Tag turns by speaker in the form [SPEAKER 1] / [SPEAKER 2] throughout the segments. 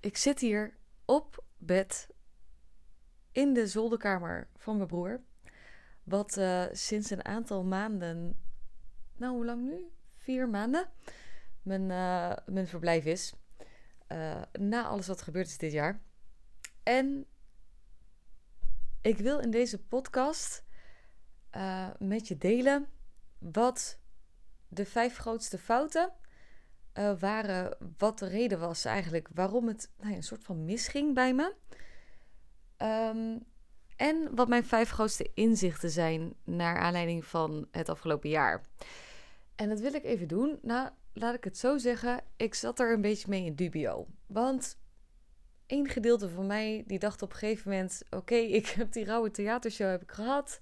[SPEAKER 1] ik zit hier op bed in de zolderkamer van mijn broer. Wat uh, sinds een aantal maanden, nou hoe lang nu? Vier maanden, mijn, uh, mijn verblijf is. Uh, na alles wat gebeurd is dit jaar. En ik wil in deze podcast met je delen wat de vijf grootste fouten uh, waren wat de reden was eigenlijk waarom het nou ja, een soort van misging bij me. Um, en wat mijn vijf grootste inzichten zijn naar aanleiding van het afgelopen jaar. En dat wil ik even doen. Nou, laat ik het zo zeggen. Ik zat er een beetje mee in dubio. Want één gedeelte van mij die dacht op een gegeven moment: oké, ik heb die rauwe theatershow heb ik gehad.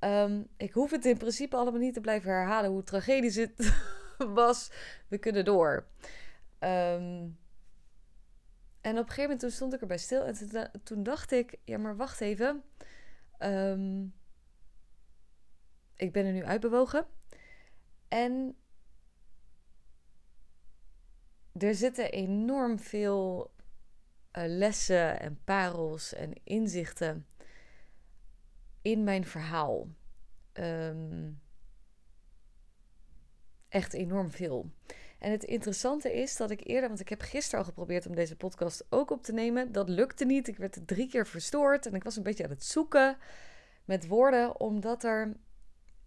[SPEAKER 1] Um, ik hoef het in principe allemaal niet te blijven herhalen hoe tragedisch het was. We kunnen door. Um, en op een gegeven moment toen stond ik erbij stil. En toen, dacht ik, ja maar wacht even. Um, ik ben er nu uitbewogen. En er zitten enorm veel uh, lessen en parels en inzichten in mijn verhaal. Um, echt enorm veel. En het interessante is dat ik eerder, want ik heb gisteren al geprobeerd om deze podcast ook op te nemen. Dat lukte niet. Ik werd drie keer verstoord en ik was een beetje aan het zoeken met woorden, omdat er.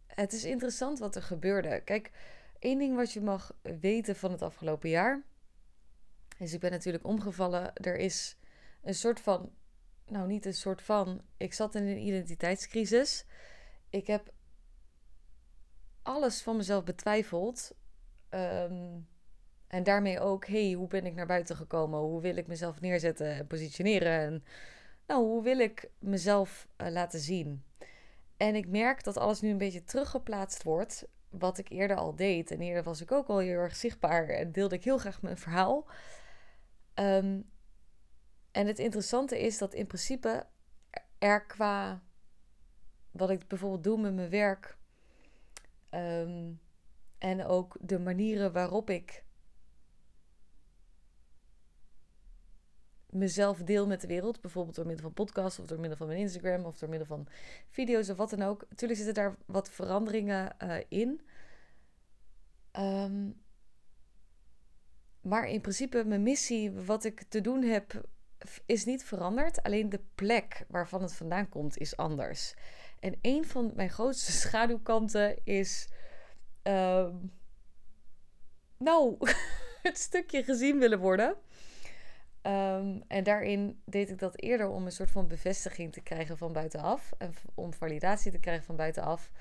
[SPEAKER 1] Het is interessant wat er gebeurde. Kijk, één ding wat je mag weten van het afgelopen jaar. Is, ik ben natuurlijk omgevallen. Er is een soort van. Nou, niet een soort van. Ik zat in een identiteitscrisis. Ik heb alles van mezelf betwijfeld. Ehm, en daarmee ook, hey, hoe ben ik naar buiten gekomen? Hoe wil ik mezelf neerzetten en positioneren? En nou, hoe wil ik mezelf uh, laten zien? En ik merk dat alles nu een beetje teruggeplaatst wordt. Wat ik eerder al deed. En eerder was ik ook al heel erg zichtbaar en deelde ik heel graag mijn verhaal. Um, en het interessante is dat in principe er qua wat ik bijvoorbeeld doe met mijn werk. Um, en ook de manieren waarop ik mezelf deel met de wereld. Bijvoorbeeld door middel van podcasts of door middel van mijn Instagram of door middel van video's of wat dan ook. Natuurlijk zitten daar wat veranderingen uh, in. Um, maar in principe, mijn missie, wat ik te doen heb, is niet veranderd. Alleen de plek waarvan het vandaan komt, is anders. En een van mijn grootste schaduwkanten is uh, nou, het stukje gezien willen worden. Um, en daarin deed ik dat eerder om een soort van bevestiging te krijgen van buitenaf. En om validatie te krijgen van buitenaf.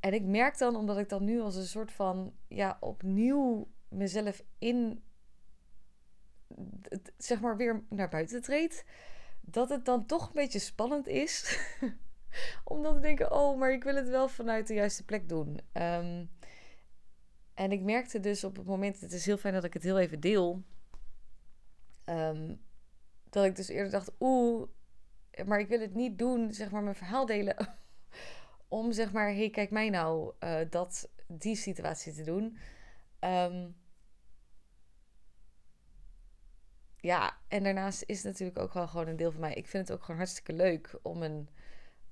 [SPEAKER 1] En ik merk dan, omdat ik dan nu als een soort van, ja, opnieuw mezelf in, zeg maar, weer naar buiten treed. Dat het dan toch een beetje spannend is. Omdat te denken, oh, maar ik wil het wel vanuit de juiste plek doen. Um, en ik merkte dus op het moment, het is heel fijn dat ik het heel even deel. Ehm, dat ik dus eerder dacht, oeh, maar ik wil het niet doen, zeg maar, mijn verhaal delen. om zeg maar, hey, kijk mij nou, uh, dat, die situatie te doen. Um, ja, en daarnaast is het natuurlijk ook wel gewoon een deel van mij. Ik vind het ook gewoon hartstikke leuk om een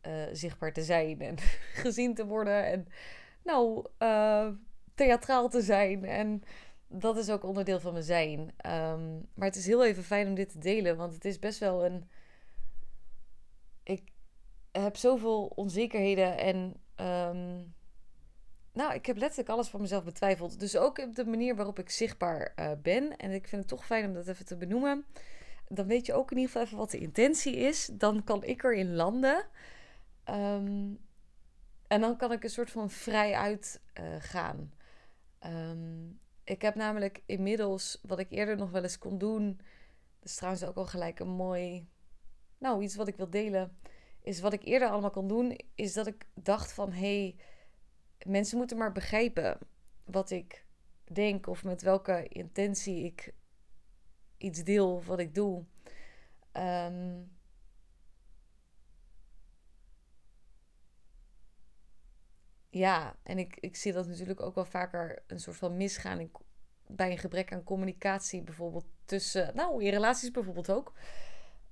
[SPEAKER 1] uh, zichtbaar te zijn en gezien te worden. En nou, uh, theatraal te zijn. En dat is ook onderdeel van mijn zijn. Um, maar het is heel even fijn om dit te delen, want het is best wel een. Ik heb zoveel onzekerheden en. Um, nou, ik heb letterlijk alles van mezelf betwijfeld. Dus ook op de manier waarop ik zichtbaar uh, ben. En ik vind het toch fijn om dat even te benoemen. Dan weet je ook in ieder geval even wat de intentie is. Dan kan ik erin landen. Um, en dan kan ik een soort van vrij uit uh, gaan. Um, ik heb namelijk inmiddels, wat ik eerder nog wel eens kon doen, dat is trouwens ook al gelijk een mooi, nou iets wat ik wil delen, is wat ik eerder allemaal kon doen, is dat ik dacht van hé, hey, mensen moeten maar begrijpen wat ik denk of met welke intentie ik iets deel wat ik doe. Um, ja, en ik, ik zie dat natuurlijk ook wel vaker een soort van misgaan bij een gebrek aan communicatie, bijvoorbeeld tussen, nou, in relaties bijvoorbeeld ook.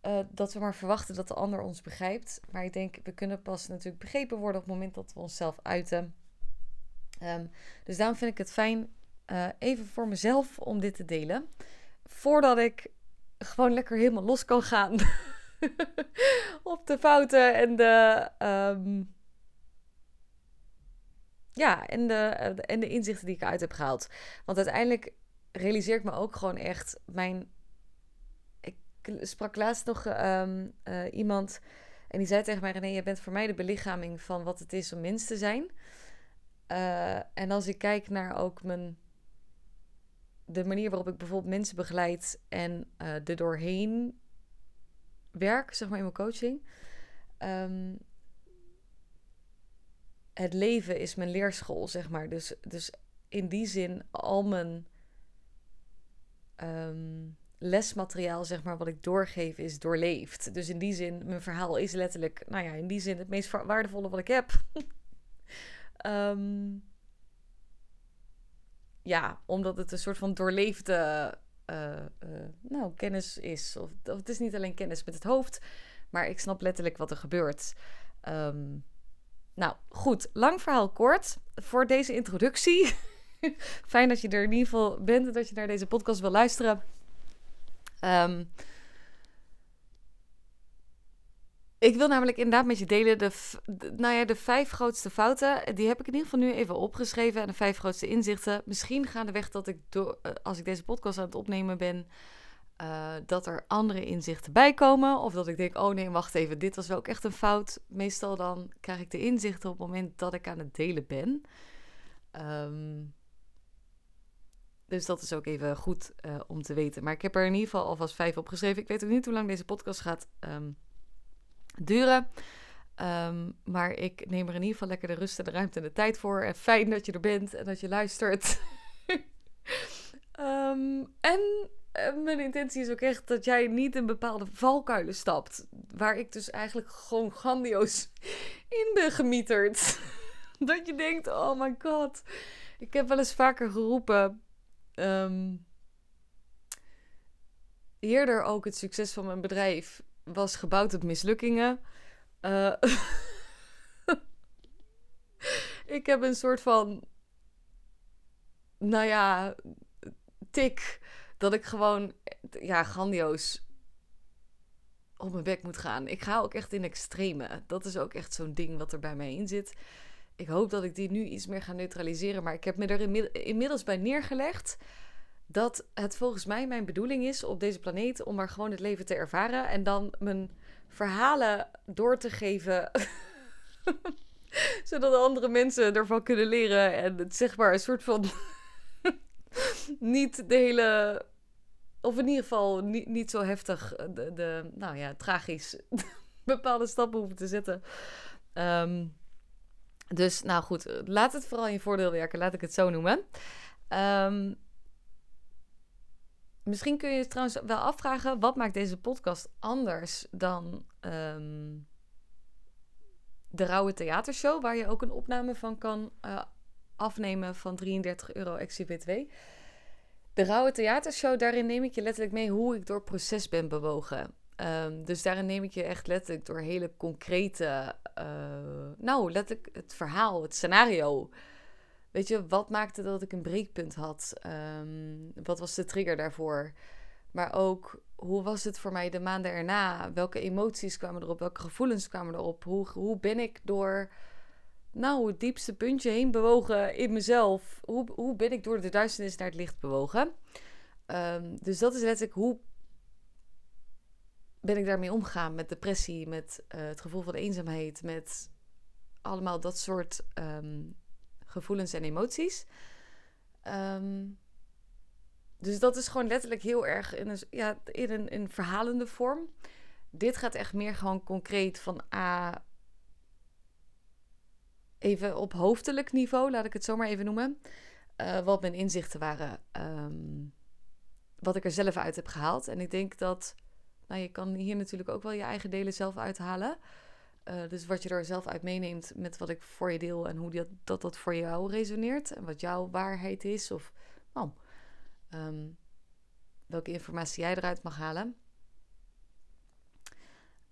[SPEAKER 1] Uh, dat we maar verwachten dat de ander ons begrijpt. Maar ik denk, we kunnen pas natuurlijk begrepen worden op het moment dat we onszelf uiten. Um, dus daarom vind ik het fijn, uh, even voor mezelf, om dit te delen. Voordat ik gewoon lekker helemaal los kan gaan op de fouten en de. Um, ja, en de, en de inzichten die ik uit heb gehaald. Want uiteindelijk realiseer ik me ook gewoon echt mijn. Ik sprak laatst nog um, uh, iemand en die zei tegen mij: René, je bent voor mij de belichaming van wat het is om mens te zijn. Uh, en als ik kijk naar ook mijn. De manier waarop ik bijvoorbeeld mensen begeleid en uh, er doorheen werk, zeg maar in mijn coaching. Um, het leven is mijn leerschool, zeg maar. Dus, dus in die zin, al mijn um, lesmateriaal, zeg maar, wat ik doorgeef, is doorleefd. Dus in die zin, mijn verhaal is letterlijk, nou ja, in die zin het meest waardevolle wat ik heb. um, ja, omdat het een soort van doorleefde uh, uh, nou, kennis is. Of, of, het is niet alleen kennis met het hoofd, maar ik snap letterlijk wat er gebeurt. Um, nou, goed. Lang verhaal kort. Voor deze introductie. Fijn dat je er in ieder geval bent en dat je naar deze podcast wil luisteren. Um, ik wil namelijk inderdaad met je delen de, de, nou ja, de vijf grootste fouten. Die heb ik in ieder geval nu even opgeschreven. En de vijf grootste inzichten. Misschien gaandeweg dat ik, door, eh, als ik deze podcast aan het opnemen ben, uh, dat er andere inzichten bij komen. Of dat ik denk, oh nee, wacht even, dit was wel ook echt een fout. Meestal dan krijg ik de inzichten op het moment dat ik aan het delen ben. Um, dus dat is ook even goed uh, om te weten. Maar ik heb er in ieder geval alvast vijf opgeschreven. Ik weet ook niet hoe lang deze podcast gaat um, duren. Um, maar ik neem er in ieder geval lekker de rust en de ruimte en de tijd voor. En fijn dat je er bent en dat je luistert. en eh, mijn intentie is ook echt dat jij niet in bepaalde valkuilen stapt. Waar ik dus eigenlijk gewoon grandioos in ben gemieterd. dat je denkt, oh my god. Ik heb wel eens vaker geroepen. Um, eerder ook het succes van mijn bedrijf was gebouwd op mislukkingen. Uh, ik heb een soort van, nou ja, tik dat ik gewoon, ja, grandioos op mijn bek moet gaan. Ik ga ook echt in extreme. Dat is ook echt zo'n ding wat er bij mij in zit. Ik hoop dat ik die nu iets meer ga neutraliseren. Maar ik heb me er inmiddels bij neergelegd dat het volgens mij mijn bedoeling is op deze planeet om maar gewoon het leven te ervaren en dan mijn verhalen door te geven. zodat andere mensen ervan kunnen leren en het zeg maar een soort van niet de hele of in ieder geval niet, niet zo heftig, eh, de, de nou ja, tragisch bepaalde stappen hoeven te zetten. Um, dus nou goed, laat het vooral in je voordeel werken, laat ik het zo noemen. Um, misschien kun je je trouwens wel afvragen, wat maakt deze podcast anders dan um, de Rauwe Theatershow, waar je ook een opname van kan uh, afnemen van 33 euro ex-BTW. De Rauwe Theatershow, daarin neem ik je letterlijk mee hoe ik door proces ben bewogen. Um, dus daarin neem ik je echt letterlijk door hele concrete, uh, nou, letterlijk het verhaal, het scenario. Weet je, wat maakte dat ik een breekpunt had? Um, wat was de trigger daarvoor? Maar ook, hoe was het voor mij de maanden erna? Welke emoties kwamen erop? Welke gevoelens kwamen erop? Hoe, hoe ben ik door nou, het diepste puntje heen bewogen in mezelf. Hoe, hoe ben ik door de duisternis naar het licht bewogen? Um, dus dat is letterlijk hoe ben ik daarmee omgegaan met depressie, met uh, het gevoel van eenzaamheid, met allemaal dat soort um, gevoelens en emoties. Um, dus dat is gewoon letterlijk heel erg in een, ja, in een in verhalende vorm. Dit gaat echt meer gewoon concreet van A even op hoofdelijk niveau, laat ik het zo maar even noemen. Uh, wat mijn inzichten waren. Um, wat ik er zelf uit heb gehaald. En ik denk dat. Nou, je kan hier natuurlijk ook wel je eigen delen zelf uithalen. Uh, dus wat je er zelf uit meeneemt met wat ik voor je deel en hoe dat, dat, dat voor jou resoneert. En wat jouw waarheid is. Of ehm, welke informatie jij eruit mag halen.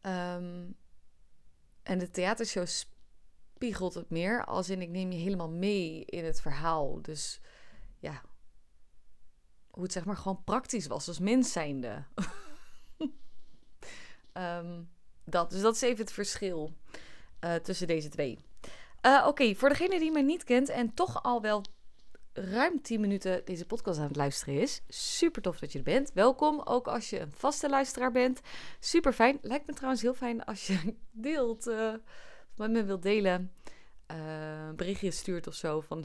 [SPEAKER 1] Ehm, en de theatershow spiegelt het meer, als in ik neem je helemaal mee in het verhaal. Dus ja, hoe het zeg maar gewoon praktisch was als mens zijnde. um, dat, dus dat is even het verschil uh, tussen deze twee. Uh, Oké, voor degene die mij niet kent en toch al wel ruim 10 minuten deze podcast aan het luisteren is. Super tof dat je er bent. Welkom, ook als je een vaste luisteraar bent. Super fijn. Lijkt me trouwens heel fijn als je deelt, uh, met me wilt delen. Uh, berichtje stuurt of zo van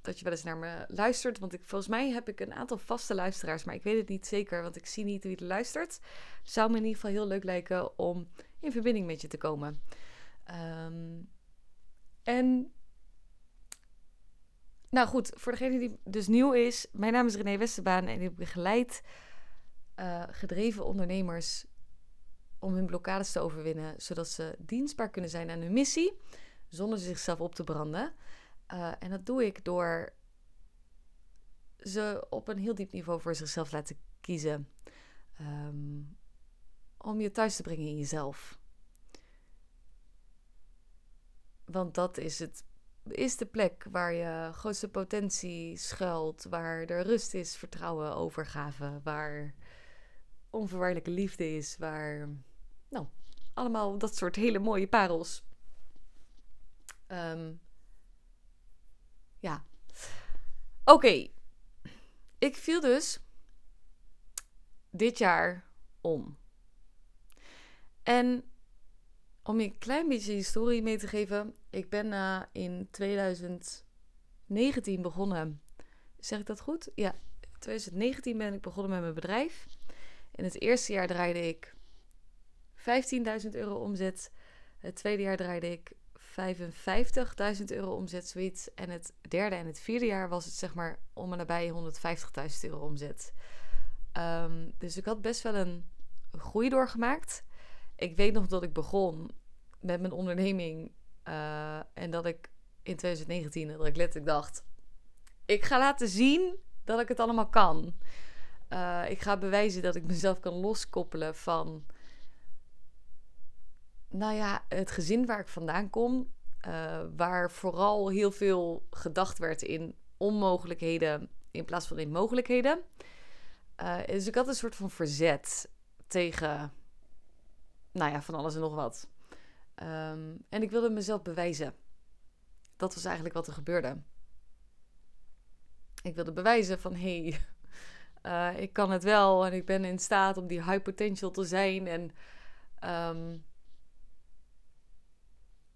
[SPEAKER 1] dat je wel eens naar me luistert. Want ik, volgens mij heb ik een aantal vaste luisteraars, maar ik weet het niet zeker, want ik zie niet wie er luistert. Zou me in ieder geval heel leuk lijken om in verbinding met je te komen. Um, en nou goed, voor degene die dus nieuw is, mijn naam is René Westerbaan en ik begeleid uh, gedreven ondernemers om hun blokkades te overwinnen, zodat ze dienstbaar kunnen zijn aan hun missie, zonder zichzelf op te branden. Uh, en dat doe ik door ze op een heel diep niveau voor zichzelf laten kiezen. Um, om je thuis te brengen in jezelf. Want dat is, het, is de plek waar je grootste potentie schuilt. Waar er rust is, vertrouwen, overgave. Waar onvoorwaardelijke liefde is. Waar, nou, allemaal dat soort hele mooie parels. Um, ja. Oké. Ik viel dus dit jaar om. En om je een klein beetje historie mee te geven. Ik ben uh, in 2019 begonnen. Zeg ik dat goed? Ja, 2019 ben ik begonnen met mijn bedrijf. In het eerste jaar draaide ik 15.000 euro omzet. Het tweede jaar draaide ik 55.000 euro omzet, zoiets. En het derde en het vierde jaar was het zeg maar om en nabij 150.000 euro omzet. Um, dus ik had best wel een groei doorgemaakt ik weet nog dat ik begon met mijn onderneming. Uh, en dat ik in 2019, dat ik letterlijk dacht... Ik ga laten zien dat ik het allemaal kan. Uh, ik ga bewijzen dat ik mezelf kan loskoppelen van... Nou ja, het gezin waar ik vandaan kom. Uh, waar vooral heel veel gedacht werd in onmogelijkheden in plaats van in mogelijkheden. dus ik had een soort van verzet tegen nou ja, van alles en nog wat. Um, en ik wilde mezelf bewijzen. Dat was eigenlijk wat er gebeurde. Ik wilde bewijzen van hé, hey, uh, ik kan het wel en ik ben in staat om die high potential te zijn. En um,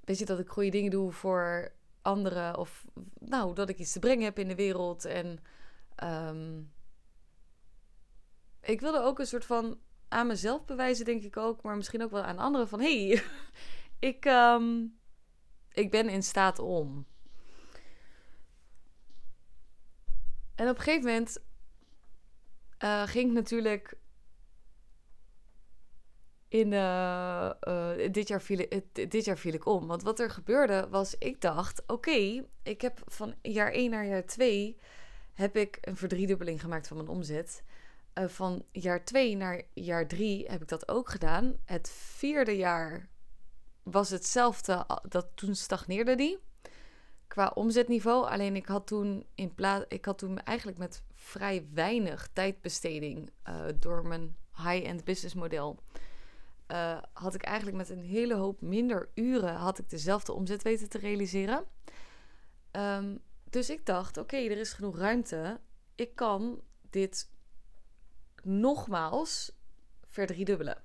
[SPEAKER 1] weet je dat ik goede dingen doe voor anderen of nou dat ik iets te brengen heb in de wereld. En um, ik wilde ook een soort van aan mezelf bewijzen, denk ik ook. Maar misschien ook wel aan anderen van... hey, ik, um, ik ben in staat om. En op een gegeven moment uh, ging ik natuurlijk... In, uh, uh, dit, jaar viel, dit jaar viel ik om. Want wat er gebeurde was, ik dacht... Oké, ik heb van jaar 1 naar jaar 2... heb ik een verdriedubbeling gemaakt van mijn omzet... Van jaar 2 naar jaar 3 heb ik dat ook gedaan. Het vierde jaar was hetzelfde, dat toen stagneerde die qua omzetniveau. Alleen ik had toen in plaats, ik had toen eigenlijk met vrij weinig tijdbesteding uh, door mijn high-end business model. Uh, had ik eigenlijk met een hele hoop minder uren had ik dezelfde omzet weten te realiseren. Um, dus ik dacht, oké, er is genoeg ruimte. Ik kan dit nogmaals verdriedubbelen.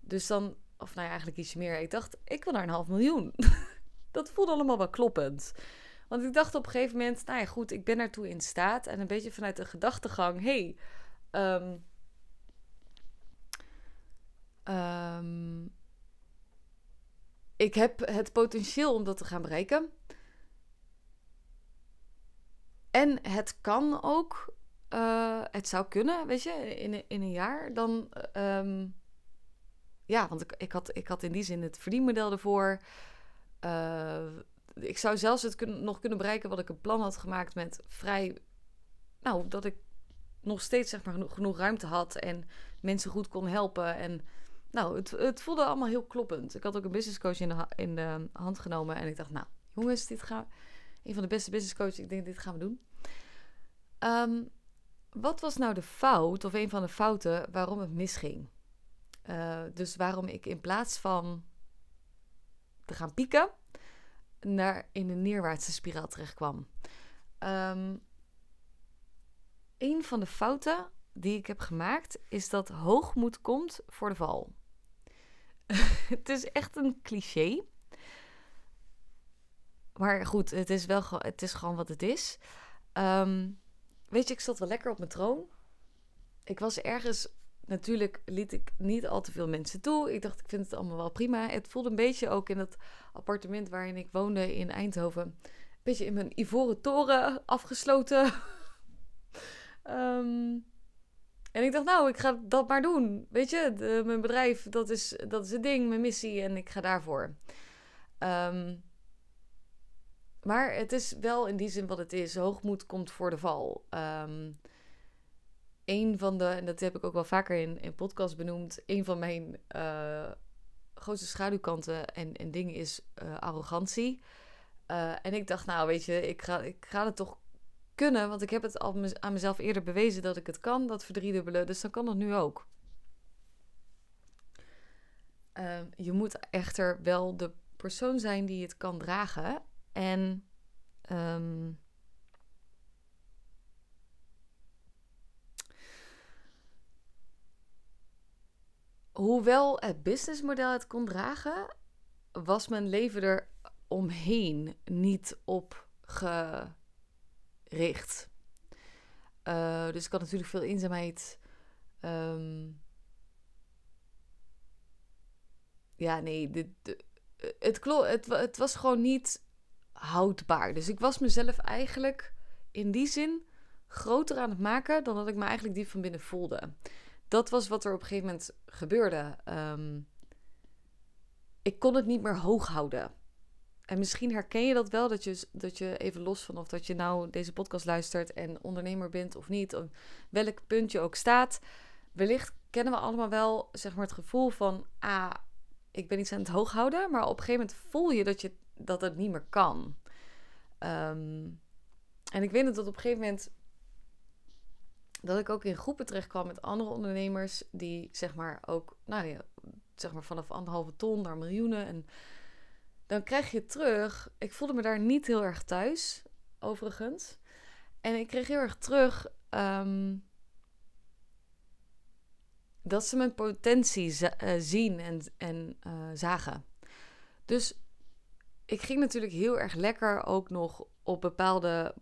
[SPEAKER 1] Dus dan, of nou eigenlijk iets meer. Ik dacht, ik wil naar een half miljoen. dat voelde allemaal wel kloppend. Want ik dacht op een gegeven moment, nou ja, goed, ik ben daartoe in staat. En een beetje vanuit de gedachtegang, hey, um, um, ik heb het potentieel om dat te gaan bereiken. En het kan ook uh, het zou kunnen, weet je, in, in een jaar, dan. Um, ja, want ik, ik, had, ik had in die zin het verdienmodel ervoor. Uh, ik zou zelfs het nog kunnen bereiken wat ik een plan had gemaakt met vrij. Nou, dat ik nog steeds zeg maar, genoeg, ruimte had en mensen goed kon helpen. En nou, het, het voelde allemaal heel kloppend. Ik had ook een business coach in de, in de hand genomen en ik dacht, nou, jongens, dit gaat een van de beste business coaches. Ik denk, dit gaan we doen. Ehm, wat was nou de fout, of een van de fouten, waarom het misging? Uh, dus waarom ik in plaats van te gaan pieken, naar in een neerwaartse spiraal terecht kwam. Um, een van de fouten die ik heb gemaakt is dat hoogmoed komt voor de val. het is echt een cliché. Maar goed, het is wel het is gewoon wat het is. Um, weet je, ik zat wel lekker op mijn troon. Ik was ergens, natuurlijk liet ik niet al te veel mensen toe. Ik dacht, ik vind het allemaal wel prima. Het voelde een beetje ook in dat appartement waarin ik woonde in Eindhoven. Een beetje in mijn ivoren toren afgesloten. um, en ik dacht, nou, ik ga dat maar doen. Weet je, mijn bedrijf, dat is, dat is het ding, mijn missie en ik ga daarvoor. Um, maar het is wel in die zin wat het is. Hoogmoed komt voor de val. Um, een van de, en dat heb ik ook wel vaker in, in podcast benoemd, een van mijn uh, grootste schaduwkanten en, en dingen is uh, arrogantie. Uh, en ik dacht, nou weet je, ik ga, ik ga het toch kunnen, want ik heb het al aan mezelf eerder bewezen dat ik het kan, dat verdriedubbelen, dus dan kan dat nu ook. Uh, je moet echter wel de persoon zijn die het kan dragen. En um, hoewel het businessmodel het kon dragen, was mijn leven er omheen niet op gericht. Uh, dus ik had natuurlijk veel eenzaamheid. Um, ja, nee, het, het, het was gewoon niet houdbaar. Dus ik was mezelf eigenlijk in die zin groter aan het maken dan dat ik me eigenlijk diep van binnen voelde. Dat was wat er op een gegeven moment gebeurde. Um, ik kon het niet meer hoog houden. En misschien herken je dat wel, dat je, dat je even los van of dat je nou deze podcast luistert en ondernemer bent of niet, of welk punt je ook staat. Wellicht kennen we allemaal wel zeg maar, het gevoel van, ah, ik ben iets aan het hoog houden, maar op een gegeven moment voel je dat je dat het niet meer kan. Ehm, en ik weet dat op een gegeven moment dat ik ook in groepen terecht kwam met andere ondernemers die zeg maar ook, nou ja, zeg maar vanaf anderhalve ton naar miljoenen. En dan krijg je terug. Ik voelde me daar niet heel erg thuis, overigens. En ik kreeg heel erg terug ehm, dat ze mijn potentie uh, zien en, en uh, zagen. Dus ik ging natuurlijk heel erg lekker ook nog op bepaalde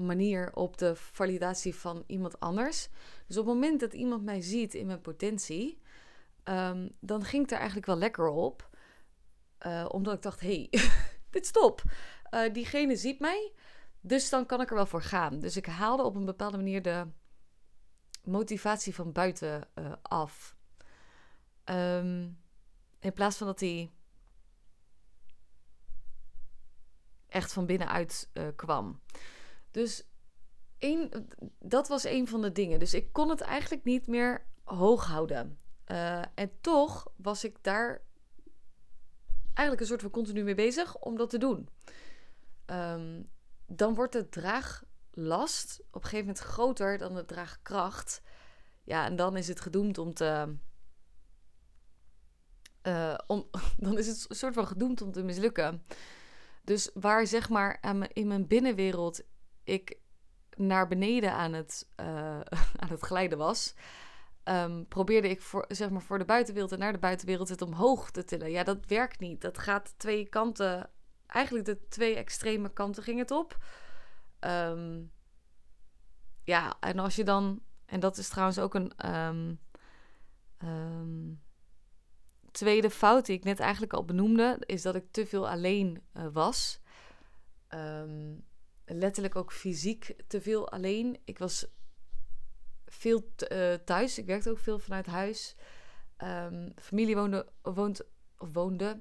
[SPEAKER 1] manier op de validatie van iemand anders. Dus op het moment dat iemand mij ziet in mijn potentie, um, dan ging ik er eigenlijk wel lekker op. Uh, omdat ik dacht, hey, dit stop. Uh, diegene ziet mij, dus dan kan ik er wel voor gaan. Dus ik haalde op een bepaalde manier de motivatie van buiten uh, af. Um, in plaats van dat hij echt van binnenuit kwam. Dus een, dat was een van de dingen. Dus ik kon het eigenlijk niet meer hoog houden. Uh, en toch was ik daar eigenlijk een soort van continu mee bezig om dat te doen. Um, dan wordt de draaglast op een gegeven moment groter dan de draagkracht. Ja, en dan is het gedoemd om te. Uh, om, dan is het een soort van gedoemd om te mislukken. Dus waar zeg maar in mijn binnenwereld ik naar beneden aan het, uh, aan het glijden was, um, probeerde ik voor, zeg maar voor de buitenwereld en naar de buitenwereld het omhoog te tillen. Ja, dat werkt niet. Dat gaat twee kanten, eigenlijk de twee extreme kanten ging het op. Um, ja, en als je dan, en dat is trouwens ook een. Um, tweede fout die ik net eigenlijk al benoemde, is dat ik te veel alleen uh, was. Letterlijk ook fysiek te veel alleen. Ik was veel uh, thuis. Ik werkte ook veel vanuit huis. Um, familie woonde, woont, of woonde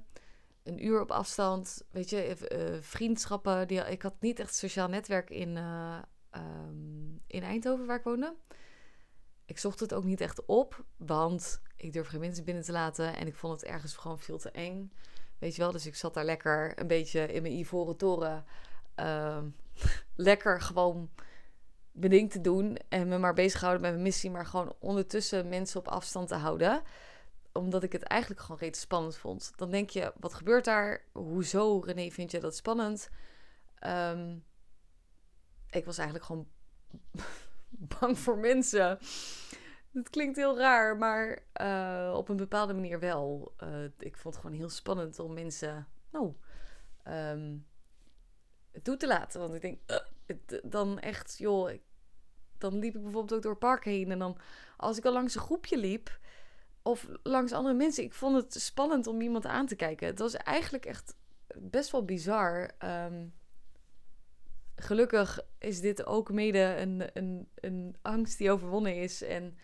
[SPEAKER 1] een uur op afstand. Weet je, uh, vriendschappen. Die, ik had niet echt sociaal netwerk in, um, in Eindhoven, waar ik woonde. Ik zocht het ook niet echt op, want ik durf geen mensen binnen te laten. En ik vond het ergens gewoon veel te eng. Weet je wel, dus ik zat daar lekker een beetje in mijn ivoren toren. Ehm, lekker gewoon mijn ding te doen en me maar bezig houden met mijn missie, maar gewoon ondertussen mensen op afstand te houden. Omdat ik het eigenlijk gewoon reeds spannend vond. Dan denk je, wat gebeurt daar? Hoezo, René, vind je dat spannend? Ehm, ik was eigenlijk gewoon bang voor mensen. Het klinkt heel raar, maar uh, op een bepaalde manier wel. Uh, ik vond het gewoon heel spannend om mensen nou, um, toe te laten. Want ik denk, uh, het, dan echt, joh, dan liep ik bijvoorbeeld ook door het park heen. En dan, als ik al langs een groepje liep, of langs andere mensen, ik vond het spannend om iemand aan te kijken. Het was eigenlijk echt best wel bizar. Um, gelukkig is dit ook mede een, een, een angst die overwonnen is. En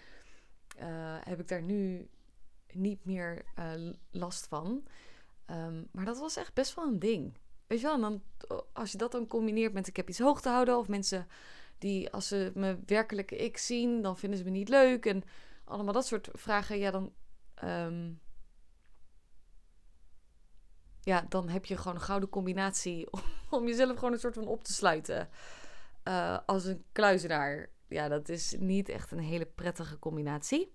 [SPEAKER 1] uh, heb ik daar nu niet meer last van. Um, maar dat was echt best wel een ding. Weet je wel, dan, als je dat dan combineert met ik heb iets hoog te houden, of mensen die als ze me werkelijke ik zien, dan vinden ze me niet leuk. En allemaal dat soort vragen, ja, dan. Um, ja, dan heb je gewoon een gouden combinatie om jezelf gewoon een soort van op te sluiten. Uh, als een kluizenaar. Ja, dat is niet echt een hele prettige combinatie.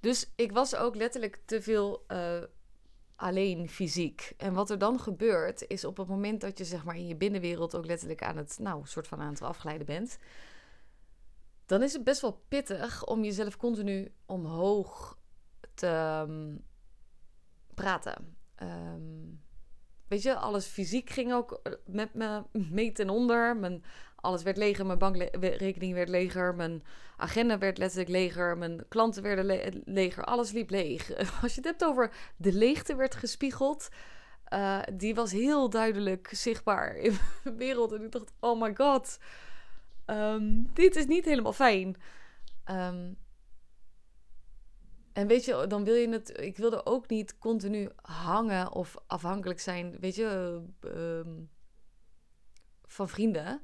[SPEAKER 1] Dus ik was ook letterlijk te veel uh, alleen fysiek. En wat er dan gebeurt, is op het moment dat je zeg maar in je binnenwereld ook letterlijk aan het, nou, soort van aan het afglijden bent. Dan is het best wel pittig om jezelf continu omhoog te um, praten. Um, weet je, alles fysiek ging ook met me mee ten onder. Mijn, alles werd leger, mijn bankrekening werd leger, mijn agenda werd letterlijk leger, mijn klanten werden le leger, alles liep leeg. Als je het hebt over de leegte werd gespiegeld, uh, die was heel duidelijk zichtbaar in de wereld. En ik dacht, oh my god, um, dit is niet helemaal fijn. Um, en weet je, dan wil je het. Ik wilde ook niet continu hangen of afhankelijk zijn, weet je, uh, van vrienden.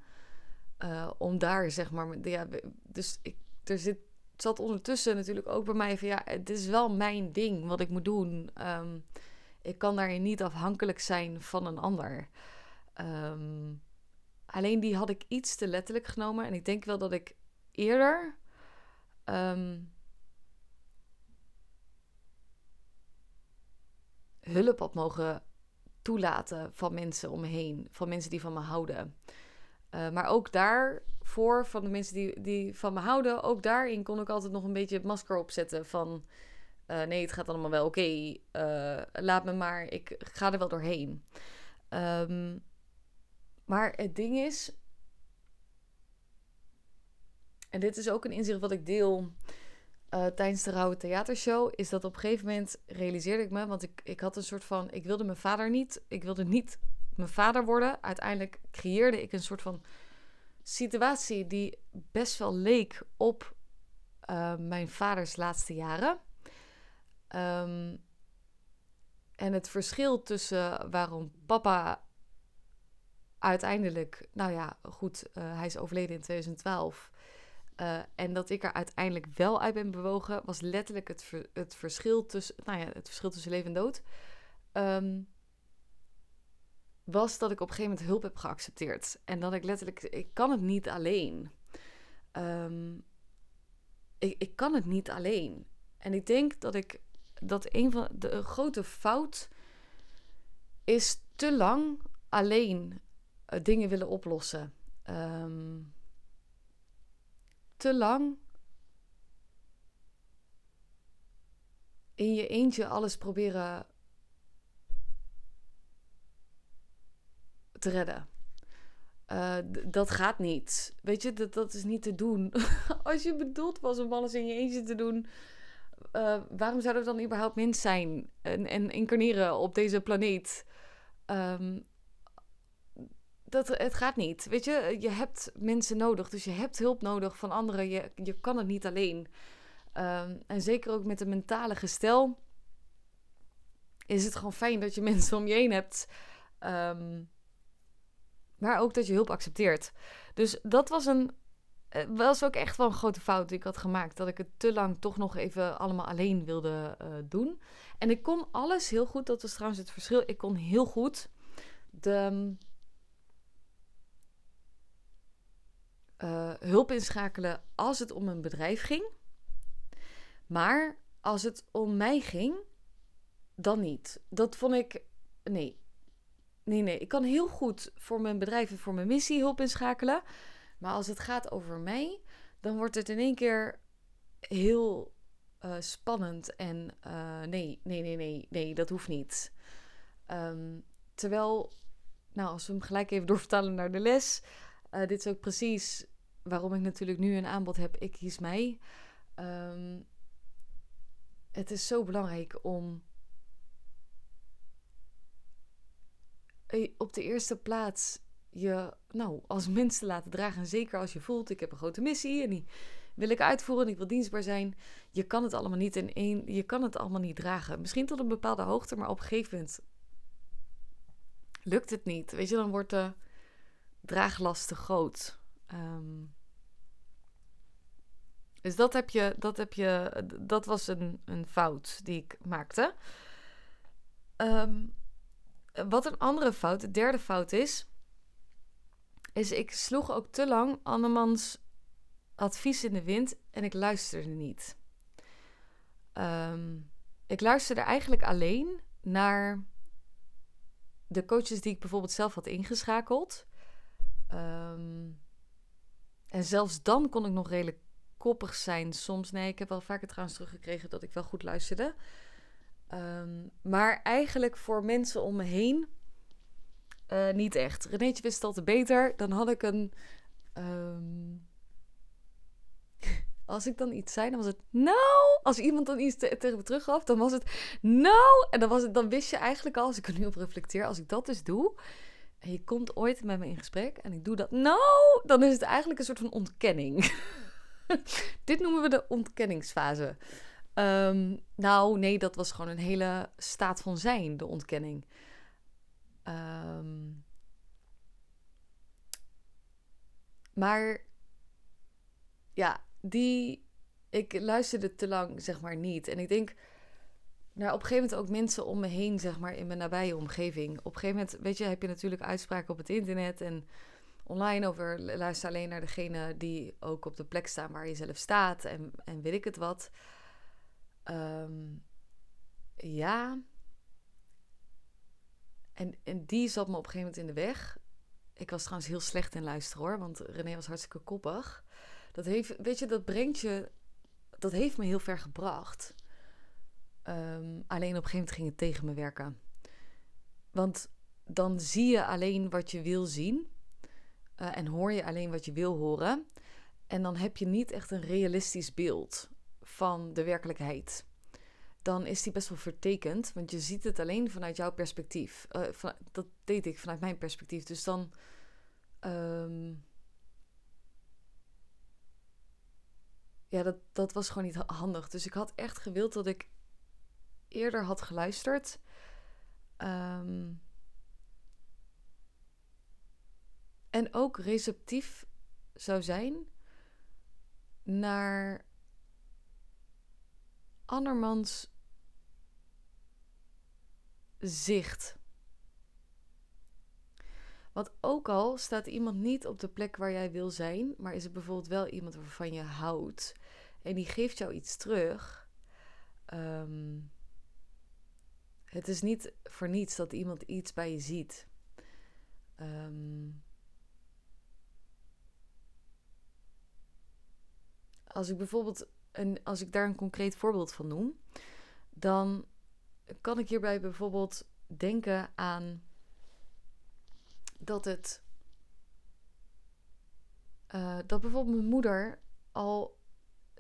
[SPEAKER 1] Uh, om daar zeg maar. Ja, dus ik, er zit, zat ondertussen natuurlijk ook bij mij van ja, het is wel mijn ding wat ik moet doen. Um, ik kan daarin niet afhankelijk zijn van een ander. Um, alleen die had ik iets te letterlijk genomen. En ik denk wel dat ik eerder. Um, hulp had mogen toelaten van mensen om me heen. Van mensen die van me houden. Uh, maar ook daarvoor, van de mensen die, die van me houden, ook daarin kon ik altijd nog een beetje het masker opzetten van... Uh, nee, het gaat allemaal wel oké. Uh, laat me maar, ik ga er wel doorheen. Um, maar het ding is... En dit is ook een inzicht wat ik deel tijdens de Rauwe Theatershow, is dat op een gegeven moment realiseerde ik me, want ik, ik had een soort van, ik wilde mijn vader niet, ik wilde niet mijn vader worden. Uiteindelijk creëerde ik een soort van situatie die best wel leek op uh, mijn vaders laatste jaren. Um, en het verschil tussen waarom papa uiteindelijk, nou ja, goed, uh, hij is overleden in 2012. Uh, en dat ik er uiteindelijk wel uit ben bewogen, was letterlijk het, het verschil tussen, nou ja, het verschil tussen leven en dood. Um, was dat ik op een gegeven moment hulp heb geaccepteerd. En dat ik letterlijk, ik kan het niet alleen. Um, ik, ik kan het niet alleen. En ik denk dat ik, dat een van de grote fout is te lang alleen uh, dingen willen oplossen. Um, te lang in je eentje alles proberen te redden. Uh, dat gaat niet. Weet je, dat, dat is niet te doen. Als je bedoeld was om alles in je eentje te doen, uh, waarom zou er dan überhaupt mens zijn en, en incarneren op deze planeet? Um, dat, het gaat niet. Weet je, je hebt mensen nodig. Dus je hebt hulp nodig van anderen. Je, je kan het niet alleen. Um, en zeker ook met een mentale gestel. Is het gewoon fijn dat je mensen om je heen hebt. Um, maar ook dat je hulp accepteert. Dus dat was een het was ook echt wel een grote fout die ik had gemaakt. Dat ik het te lang toch nog even allemaal alleen wilde uh, doen. En ik kon alles heel goed. Dat was trouwens het verschil. Ik kon heel goed de uh, hulp inschakelen als het om een bedrijf ging. Maar als het om mij ging, dan niet. Dat vond ik. Nee. Nee, nee. Ik kan heel goed voor mijn bedrijf en voor mijn missie hulp inschakelen. Maar als het gaat over mij, dan wordt het in één keer heel uh, spannend. En uh, nee, nee, nee, nee, nee, dat hoeft niet. Um, terwijl, nou, als we hem gelijk even doorvertalen naar de les. Uh, dit is ook precies waarom ik natuurlijk nu een aanbod heb. Ik kies mij. Um, het is zo belangrijk om op de eerste plaats je nou, als mens te laten dragen. En zeker als je voelt, ik heb een grote missie en die wil ik uitvoeren en ik wil dienstbaar zijn. Je kan het allemaal niet in één, je kan het allemaal niet dragen. Misschien tot een bepaalde hoogte, maar op een gegeven moment lukt het niet. Weet je, dan wordt de draaglast te groot. Um, dus dat heb je, dat heb je, dat was een, een fout die ik maakte. Um, wat een andere fout, de derde fout is, is ik sloeg ook te lang andermans advies in de wind en ik luisterde niet. Um, ik luisterde eigenlijk alleen naar de coaches die ik bijvoorbeeld zelf had ingeschakeld. Um, en zelfs dan kon ik nog redelijk koppig zijn soms. Nee, ik heb wel vaker trouwens teruggekregen dat ik wel goed luisterde. Um, maar eigenlijk voor mensen om me heen uh, niet echt. Renéetje wist altijd beter. Dan had ik een... Um, als ik dan iets zei, dan was het nou. Als iemand dan iets te, tegen me teruggaf, dan was het nou. En dan, was het, dan wist je eigenlijk al, als ik er nu op reflecteer, als ik dat dus doe. En je komt ooit met me in gesprek en ik doe dat nou. Dan is het eigenlijk een soort van ontkenning. Dit noemen we de ontkenningsfase. Um, nou, nee, dat was gewoon een hele staat van zijn, de ontkenning. Um, maar ja, die. Ik luisterde te lang, zeg maar, niet. En ik denk. Nou, op een gegeven moment ook mensen om me heen, zeg maar, in mijn nabije omgeving. Op een gegeven moment, weet je, heb je natuurlijk uitspraken op het internet en online over luister alleen naar degene die ook op de plek staan waar je zelf staat en, en weet ik het wat. Um, ja. En, en die zat me op een gegeven moment in de weg. Ik was trouwens heel slecht in luisteren hoor, want René was hartstikke koppig. Dat heeft, weet je, dat brengt je, dat heeft me heel ver gebracht. Um, alleen op een gegeven moment ging het tegen me werken. Want dan zie je alleen wat je wil zien. Uh, en hoor je alleen wat je wil horen. En dan heb je niet echt een realistisch beeld van de werkelijkheid. Dan is die best wel vertekend, want je ziet het alleen vanuit jouw perspectief. Van, dat deed ik vanuit mijn perspectief. Dus dan. Um, ja, dat, dat was gewoon niet handig. Dus ik had echt gewild dat ik eerder had geluisterd. Um, En ook receptief zou zijn naar andermans zicht. Want ook al staat iemand niet op de plek waar jij wil zijn, maar is het bijvoorbeeld wel iemand waarvan je houdt en die geeft jou iets terug. Um, het is niet voor niets dat iemand iets bij je ziet. Um, als ik bijvoorbeeld een, als ik daar een concreet voorbeeld van noem, dan kan ik hierbij bijvoorbeeld denken aan dat het uh, dat bijvoorbeeld mijn moeder al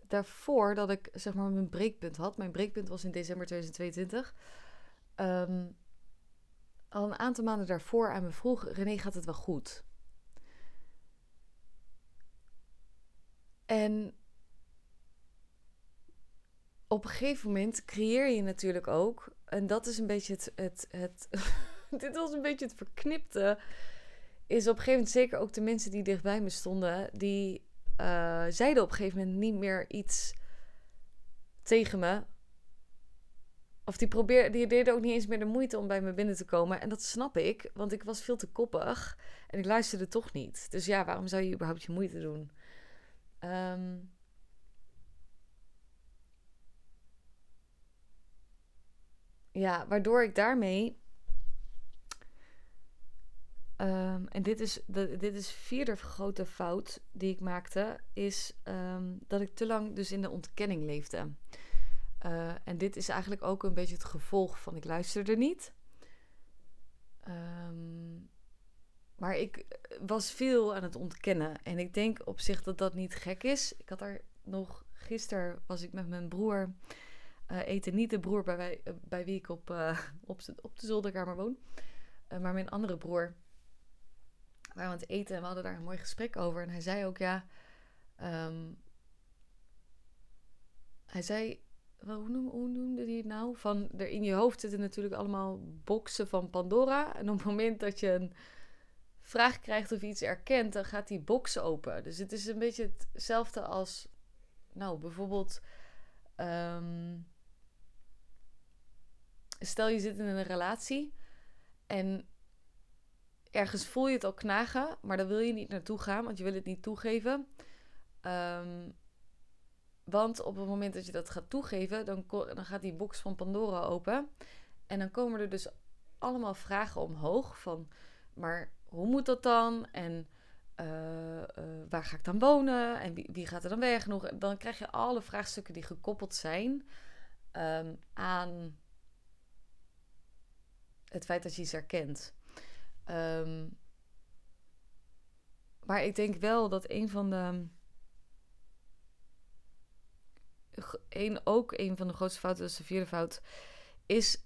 [SPEAKER 1] daarvoor dat ik zeg maar mijn breekpunt had, mijn breekpunt was in december 2022, um, ehm, al een aantal maanden daarvoor aan me vroeg: René, gaat het wel goed? En op een gegeven moment creëer je natuurlijk ook, en dat is een beetje het, het, het dit was een beetje het verknipte, is op een gegeven moment zeker ook de mensen die dichtbij me stonden, die uh, zeiden op een gegeven moment niet meer iets tegen me. Of die, probeerde, die deden ook niet eens meer de moeite om bij me binnen te komen. En dat snap ik, want ik was veel te koppig. En ik luisterde toch niet. Dus ja, waarom zou je überhaupt je moeite doen? Um, ja, waardoor ik daarmee. Um, en dit is, de, dit is vierde grote fout die ik maakte. Is um, dat ik te lang dus in de ontkenning leefde. Uh, en dit is eigenlijk ook een beetje het gevolg van ik luisterde niet. Um, maar ik was veel aan het ontkennen. En ik denk op zich dat dat niet gek is. Ik had er nog gisteren was ik met mijn broer uh, eten. Niet de broer bij, wij, uh, bij wie ik op, uh, op, op de zolderkamer woon. maar mijn andere broer. We waren aan het eten en we hadden daar een mooi gesprek over. En hij zei ook, ja... Um, hij zei, hoe, noem, hoe noemde hij het nou? Van, er in je hoofd zitten natuurlijk allemaal boxen van Pandora. En op het moment dat je een vraag krijgt of iets erkent, dan gaat die box open. Dus het is een beetje hetzelfde als, nou, bijvoorbeeld... Um, stel je zit in een relatie en ergens voel je het al knagen, maar dan wil je niet naartoe gaan, want je wil het niet toegeven. Um, want op het moment dat je dat gaat toegeven, dan, dan gaat die box van Pandora open. En dan komen er dus allemaal vragen omhoog van, maar hoe moet dat dan? En uh, uh, waar ga ik dan wonen? En wie, wie, gaat er dan weg? Nog, dan krijg je alle vraagstukken die gekoppeld zijn um, aan het feit dat je iets herkent. Um, maar ik denk wel dat een van de. Een, ook een van de grootste fouten, dus de vierde fout, is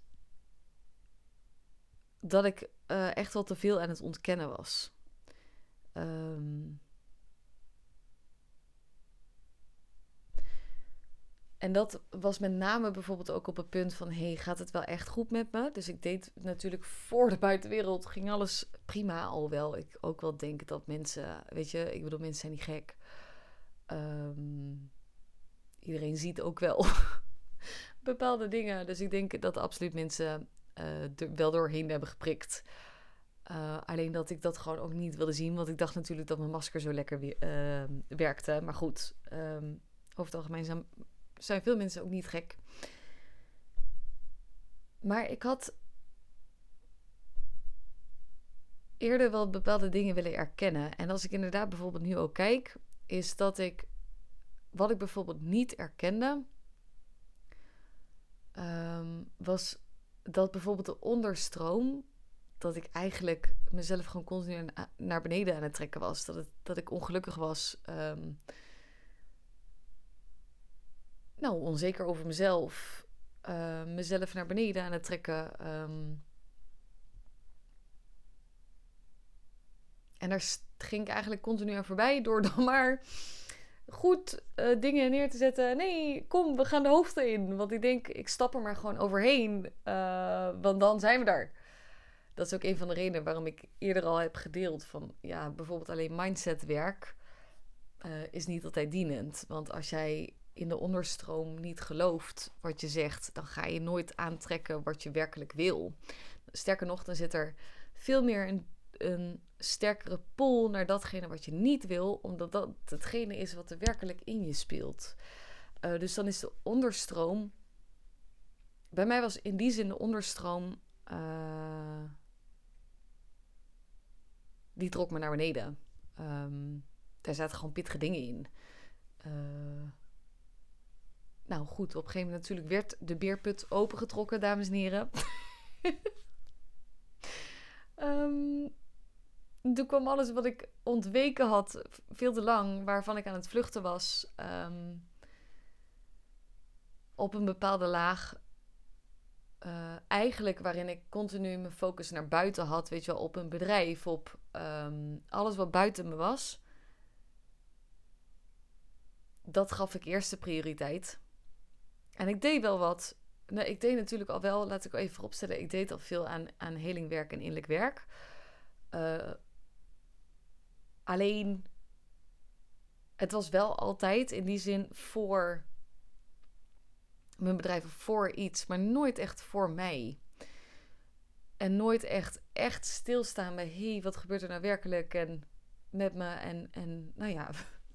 [SPEAKER 1] dat ik uh, echt wel te veel aan het ontkennen was. Um, En dat was met name bijvoorbeeld ook op het punt van: hey, gaat het wel echt goed met me? Dus ik deed natuurlijk voor de buitenwereld, ging alles prima. Alhoewel ik ook wel denk dat mensen, weet je, ik bedoel, mensen zijn niet gek. Um, iedereen ziet ook wel bepaalde dingen. Dus ik denk dat absoluut mensen uh, wel doorheen hebben geprikt. Uh, alleen dat ik dat gewoon ook niet wilde zien. Want ik dacht natuurlijk dat mijn masker zo lekker uh, werkte. Maar goed, um, over het algemeen zijn veel mensen ook niet gek. Maar ik had eerder wel bepaalde dingen willen erkennen. En als ik inderdaad bijvoorbeeld nu ook kijk, is dat ik wat ik bijvoorbeeld niet erkende, um, was dat bijvoorbeeld de onderstroom, dat ik eigenlijk mezelf gewoon continu naar beneden aan het trekken was. Dat, dat ik ongelukkig was. Um, nou, onzeker over mezelf. Uh, mezelf naar beneden aan het trekken. Um, en daar ging ik eigenlijk continu aan voorbij door dan maar goed uh, dingen neer te zetten. Nee, kom, we gaan de hoofden in. Want ik denk, ik stap er maar gewoon overheen. Uh, want dan zijn we daar. Dat is ook een van de redenen waarom ik eerder al heb gedeeld van ja, bijvoorbeeld alleen mindsetwerk is niet altijd dienend. Want als jij in de onderstroom niet gelooft wat je zegt, dan ga je nooit aantrekken wat je werkelijk wil. Sterker nog, dan zit er veel meer een, een sterkere pull naar datgene wat je niet wil, omdat dat hetgene is wat er werkelijk in je speelt. Uh, dus dan is de onderstroom. Bij mij was in die zin de onderstroom. Uh, die trok me naar beneden. Um, daar zaten gewoon pittige dingen in. Uh, nou goed, op een gegeven moment natuurlijk werd de beerput opengetrokken, dames en heren. um, toen kwam alles wat ik ontweken had, veel te lang, waarvan ik aan het vluchten was, um, op een bepaalde laag. Uh, eigenlijk waarin ik continu mijn focus naar buiten had, weet je wel, op een bedrijf, op um, alles wat buiten me was. Dat gaf ik eerste prioriteit. En ik deed wel wat. Nou, ik deed natuurlijk al wel, laat ik even vooropstellen, ik deed al veel aan, aan helingwerk en innerlijk werk. Uh, alleen het was wel altijd in die zin voor mijn bedrijf voor iets, maar nooit echt voor mij. En nooit echt, echt stilstaan bij, hé, hey, wat gebeurt er nou werkelijk en met me en, en nou ja,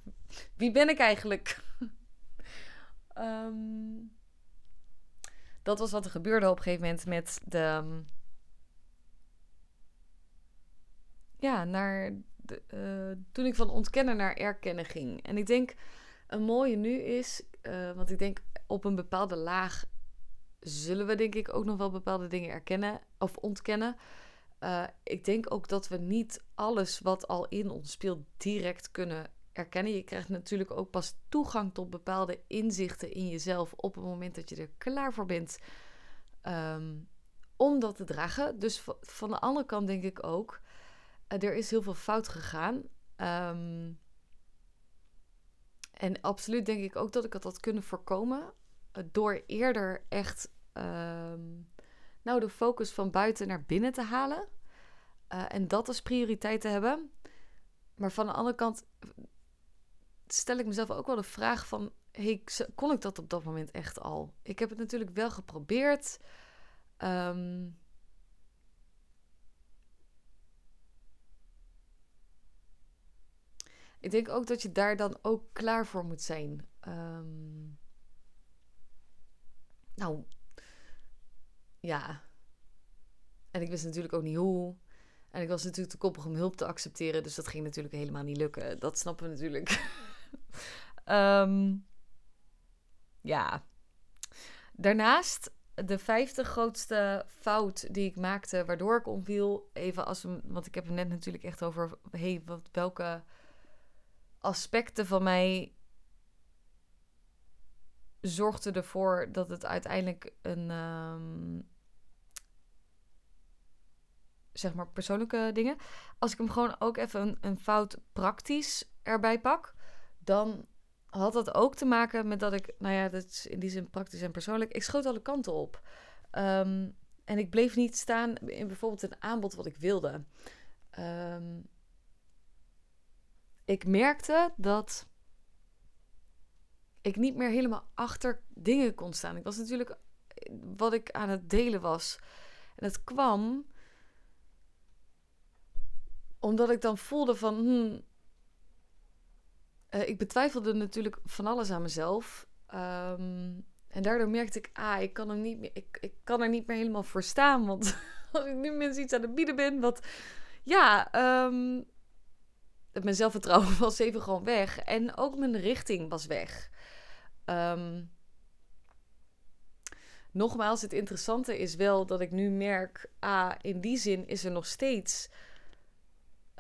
[SPEAKER 1] wie ben ik eigenlijk? Ehm, dat was wat er gebeurde op een gegeven moment met de. Ja, naar de, uh, toen ik van ontkennen naar erkennen ging. En ik denk, een mooie nu is, uh, want ik denk op een bepaalde laag zullen we denk ik ook nog wel bepaalde dingen erkennen of ontkennen. Uh, ik denk ook dat we niet alles wat al in ons speelt direct kunnen erkennen. Je krijgt natuurlijk ook pas toegang tot bepaalde inzichten in jezelf op het moment dat je er klaar voor bent um, om dat te dragen. Dus van de andere kant denk ik ook, uh, er is heel veel fout gegaan. Um, en absoluut denk ik ook dat ik het had kunnen voorkomen uh, door eerder echt um, nou, de focus van buiten naar binnen te halen. Uh, en dat als prioriteit te hebben. Maar van de andere kant stel ik mezelf ook wel de vraag van... Kon ik dat op dat moment echt al? Ik heb het natuurlijk wel geprobeerd. Um, ik denk ook dat je daar dan ook klaar voor moet zijn. Um, nou, ja. En ik wist natuurlijk ook niet hoe. En ik was natuurlijk te koppig om hulp te accepteren. Dus dat ging natuurlijk helemaal niet lukken. Dat snappen we natuurlijk. um, ja. Daarnaast de vijfde grootste fout die ik maakte, waardoor ik omviel. Even als we, want ik heb het net natuurlijk echt over hey, wat, welke aspecten van mij zorgden ervoor dat het uiteindelijk een um, zeg maar persoonlijke dingen. Als ik hem gewoon ook even een, een fout praktisch erbij pak, dan had dat ook te maken met dat ik, nou ja, dat is in die zin praktisch en persoonlijk, ik schoot alle kanten op. Um, en ik bleef niet staan in bijvoorbeeld een aanbod wat ik wilde. Um, ik merkte dat ik niet meer helemaal achter dingen kon staan. Ik was natuurlijk wat ik aan het delen was. En het kwam omdat ik dan voelde van, hmm, uh, ik betwijfelde natuurlijk van alles aan mezelf. Um, en daardoor merkte ik, ah, ik kan, er niet meer, ik, ik kan er niet meer helemaal voor staan. Want als ik nu mensen iets aan het bieden ben, wat, ja, um, mijn zelfvertrouwen was even gewoon weg. En ook mijn richting was weg. Um, nogmaals, het interessante is wel dat ik nu merk, ah, in die zin is er nog steeds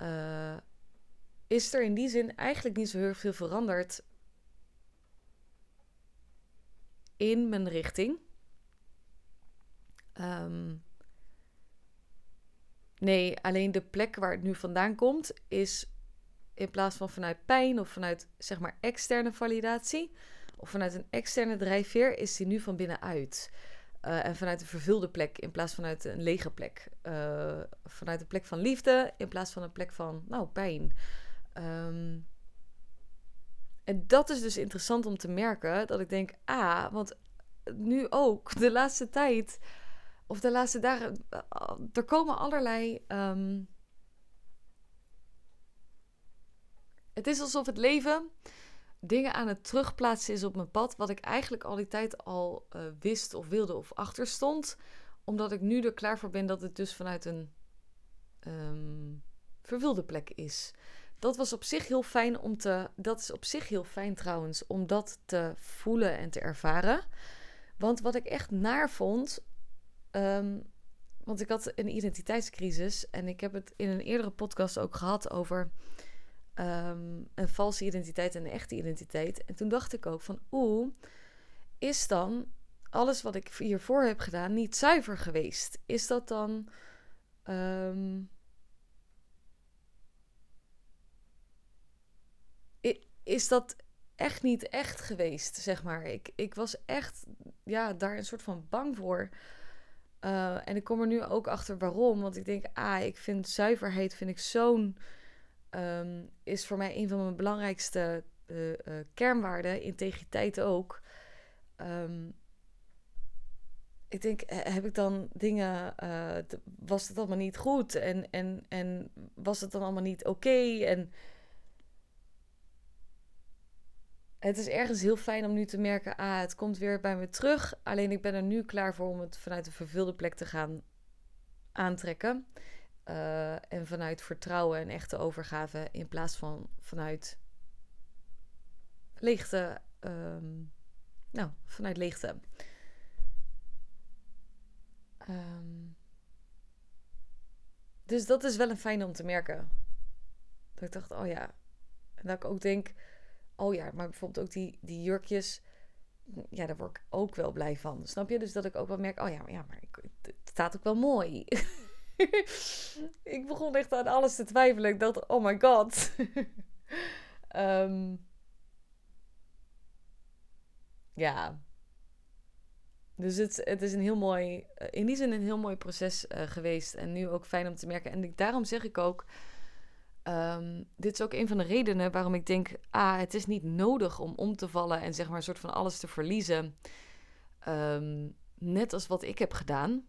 [SPEAKER 1] uh, is er in die zin eigenlijk niet zo heel veel veranderd in mijn richting. Um, nee, alleen de plek waar het nu vandaan komt is in plaats van vanuit pijn of vanuit zeg maar externe validatie of vanuit een externe drijfveer, is die nu van binnenuit. Uh, en vanuit een vervulde plek in plaats van uit een lege plek. Uh, vanuit een plek van liefde in plaats van een plek van, nou, pijn. Um, en dat is dus interessant om te merken. Dat ik denk, ah, want nu ook, de laatste tijd, of de laatste dagen, er komen allerlei. Um, het is alsof het leven dingen aan het terugplaatsen is op mijn pad. Wat ik eigenlijk al die tijd al uh, wist of wilde of achter stond. Omdat ik nu er klaar voor ben dat het dus vanuit een um, vervulde plek is. Dat was op zich heel fijn om te. Dat is op zich heel fijn trouwens, om dat te voelen en te ervaren. Want wat ik echt naar vond. Um, want ik had een identiteitscrisis. En ik heb het in een eerdere podcast ook gehad over um, een valse identiteit en een echte identiteit. En toen dacht ik ook van oeh, is dan alles wat ik hiervoor heb gedaan niet zuiver geweest? Is dat dan. Um, is dat echt niet echt geweest, zeg maar. Ik, ik was echt ja, daar een soort van bang voor. Uh, en ik kom er nu ook achter waarom. Want ik denk, ah, ik vind zuiverheid vind ik zo'n... Um, is voor mij een van mijn belangrijkste uh, kernwaarden, integriteit ook. Ehm, ik denk, heb ik dan dingen, was het allemaal niet goed en, en, en was het dan allemaal niet oké? En het is ergens heel fijn om nu te merken, ah, het komt weer bij me terug. Alleen ik ben er nu klaar voor om het vanuit een vervulde plek te gaan aantrekken. Uh, en vanuit vertrouwen en echte overgave in plaats van vanuit leegte. Um, nou, vanuit leegte. Um, dus dat is wel een fijn om te merken. Dat ik dacht, oh ja. En dat ik ook denk, oh ja, maar bijvoorbeeld ook die, die jurkjes. Ja, daar word ik ook wel blij van. Snap je? Dus dat ik ook wel merk, oh ja, maar, ja, maar ik, het staat ook wel mooi. ik begon echt aan alles te twijfelen. Ik dacht, oh my god. um, ja. Dus het, het is een heel mooi, eh, in die zin een heel mooi proces uh, geweest. En nu ook fijn om te merken. En daarom zeg ik ook, um, dit is ook een van de redenen waarom ik denk, ah, het is niet nodig om om te vallen en zeg maar een soort van alles te verliezen. Um, net als wat ik heb gedaan.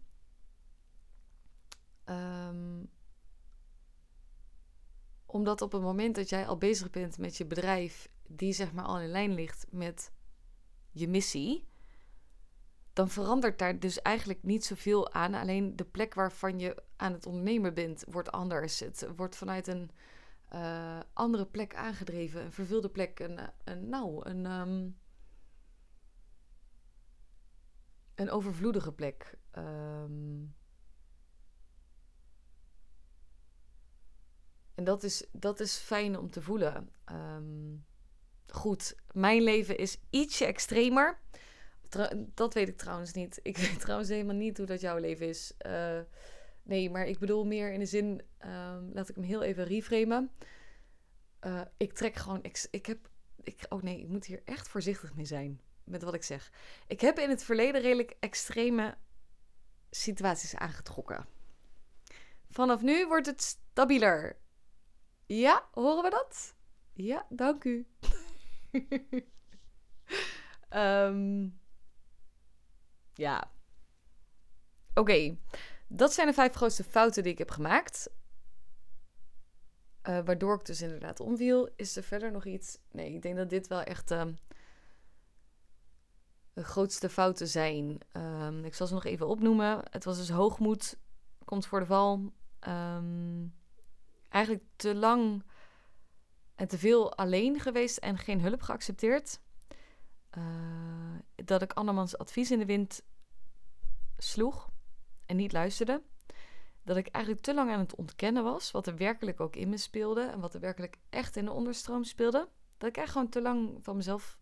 [SPEAKER 1] Um, omdat op het moment dat jij al bezig bent met je bedrijf, die zeg maar al in lijn ligt met je missie, dan verandert daar dus eigenlijk niet zoveel aan. Alleen de plek waarvan je aan het ondernemen bent, wordt anders. Het wordt vanuit een uh, andere plek aangedreven, een vervulde plek, een, een nou, een, um, een overvloedige plek. Um, en dat is, dat is fijn om te voelen. Um, goed, mijn leven is ietsje extremer. dat weet ik trouwens niet. Ik weet trouwens helemaal niet hoe dat jouw leven is. Uh, nee, maar ik bedoel meer in de zin, um, laat ik hem heel even reframen. Uh, ik trek gewoon, ik, heb, ik, oh nee, ik moet hier echt voorzichtig mee zijn met wat ik zeg. Ik heb in het verleden redelijk extreme situaties aangetrokken. Vanaf nu wordt het stabieler. Ja, horen we dat? Ja, dank u. um, ja. Oké. Dat zijn de vijf grootste fouten die ik heb gemaakt. Uh, waardoor ik dus inderdaad omviel. Is er verder nog iets? Nee, ik denk dat dit wel echt uh, de grootste fouten zijn. Um, ik zal ze nog even opnoemen. Het was dus hoogmoed, komt voor de val. Um, eigenlijk te lang en te veel alleen geweest en geen hulp geaccepteerd. Uh, dat ik andermans advies in de wind sloeg en niet luisterde. Dat ik eigenlijk te lang aan het ontkennen was wat er werkelijk ook in me speelde en wat er werkelijk echt in de onderstroom speelde. Dat ik echt gewoon te lang van mezelf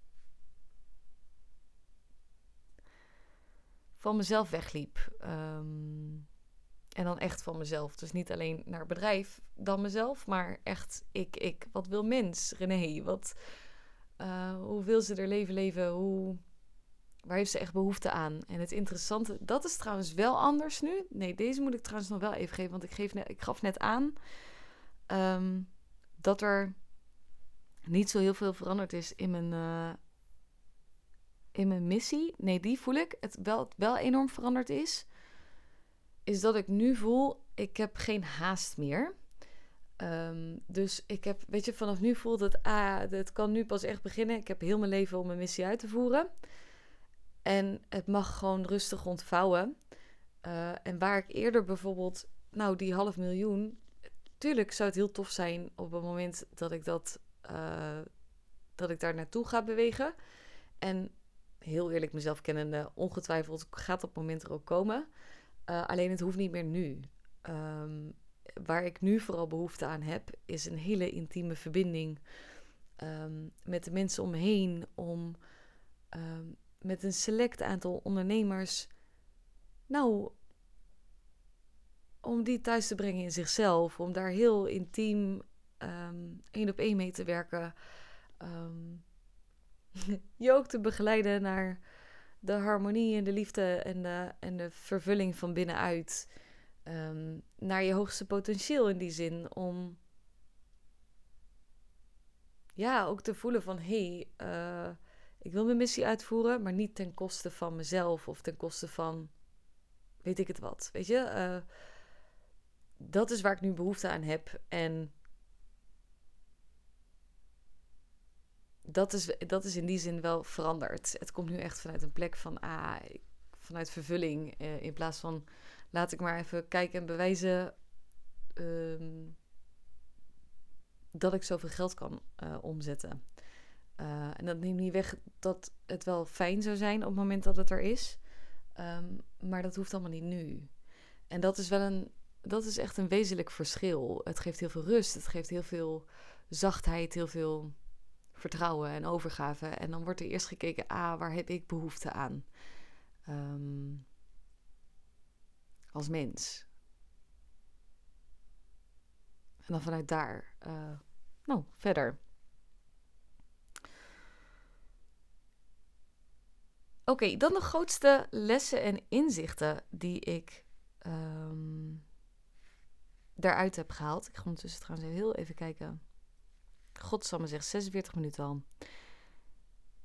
[SPEAKER 1] van mezelf wegliep. Um, en dan echt van mezelf. Dus niet alleen naar bedrijf dan mezelf, maar echt ik, ik. Wat wil mens, René? Wat, uh, hoe wil ze er leven leven? Hoe, waar heeft ze echt behoefte aan? En het interessante, dat is trouwens wel anders nu. Nee, deze moet ik trouwens nog wel even geven, want ik, geef ik gaf net aan um, dat er niet zo heel veel veranderd is in mijn, uh, in mijn missie. Nee, die voel ik. Het wel, wel enorm veranderd is is dat ik nu voel, ik heb geen haast meer. Um, dus ik heb, weet je, vanaf nu voelt het, ah, het kan nu pas echt beginnen. Ik heb heel mijn leven om mijn missie uit te voeren. En het mag gewoon rustig ontvouwen. Uh, en waar ik eerder bijvoorbeeld, nou, die half miljoen. Tuurlijk zou het heel tof zijn op het moment dat ik dat, uh, dat ik daar naartoe ga bewegen. En heel eerlijk mezelf kennende, ongetwijfeld gaat dat moment er ook komen. Uh, alleen het hoeft niet meer nu. Um, waar ik nu vooral behoefte aan heb, is een hele intieme verbinding um, met de mensen om me heen. Om um, met een select aantal ondernemers, nou, om die thuis te brengen in zichzelf. Om daar heel intiem één op één mee te werken. je ook te begeleiden naar de harmonie en de liefde en de, en de vervulling van binnenuit um, naar je hoogste potentieel in die zin. Om ja, ook te voelen van hé, hey, uh, ik wil mijn missie uitvoeren, maar niet ten koste van mezelf of ten koste van weet ik het wat. Weet je, uh, dat is waar ik nu behoefte aan heb. En dat is, dat is in die zin wel veranderd. Het komt nu echt vanuit een plek van, ah, vanuit vervulling. Uh, in plaats van, laat ik maar even kijken en bewijzen um, dat ik zoveel geld kan uh, omzetten. Uh, en dat neemt niet weg dat het wel fijn zou zijn op het moment dat het er is. Um, maar dat hoeft allemaal niet nu. En dat is wel een, dat is echt een wezenlijk verschil. Het geeft heel veel rust, het geeft heel veel zachtheid, heel veel vertrouwen en overgave. En dan wordt er eerst gekeken, ah, waar heb ik behoefte aan? Um, als mens. En dan vanuit daar, uh, nou, verder. Oké, dan de grootste lessen en inzichten die ik daaruit heb gehaald. Ik ga ondertussen trouwens heel even kijken. Godsamme zegt 46 minuten al.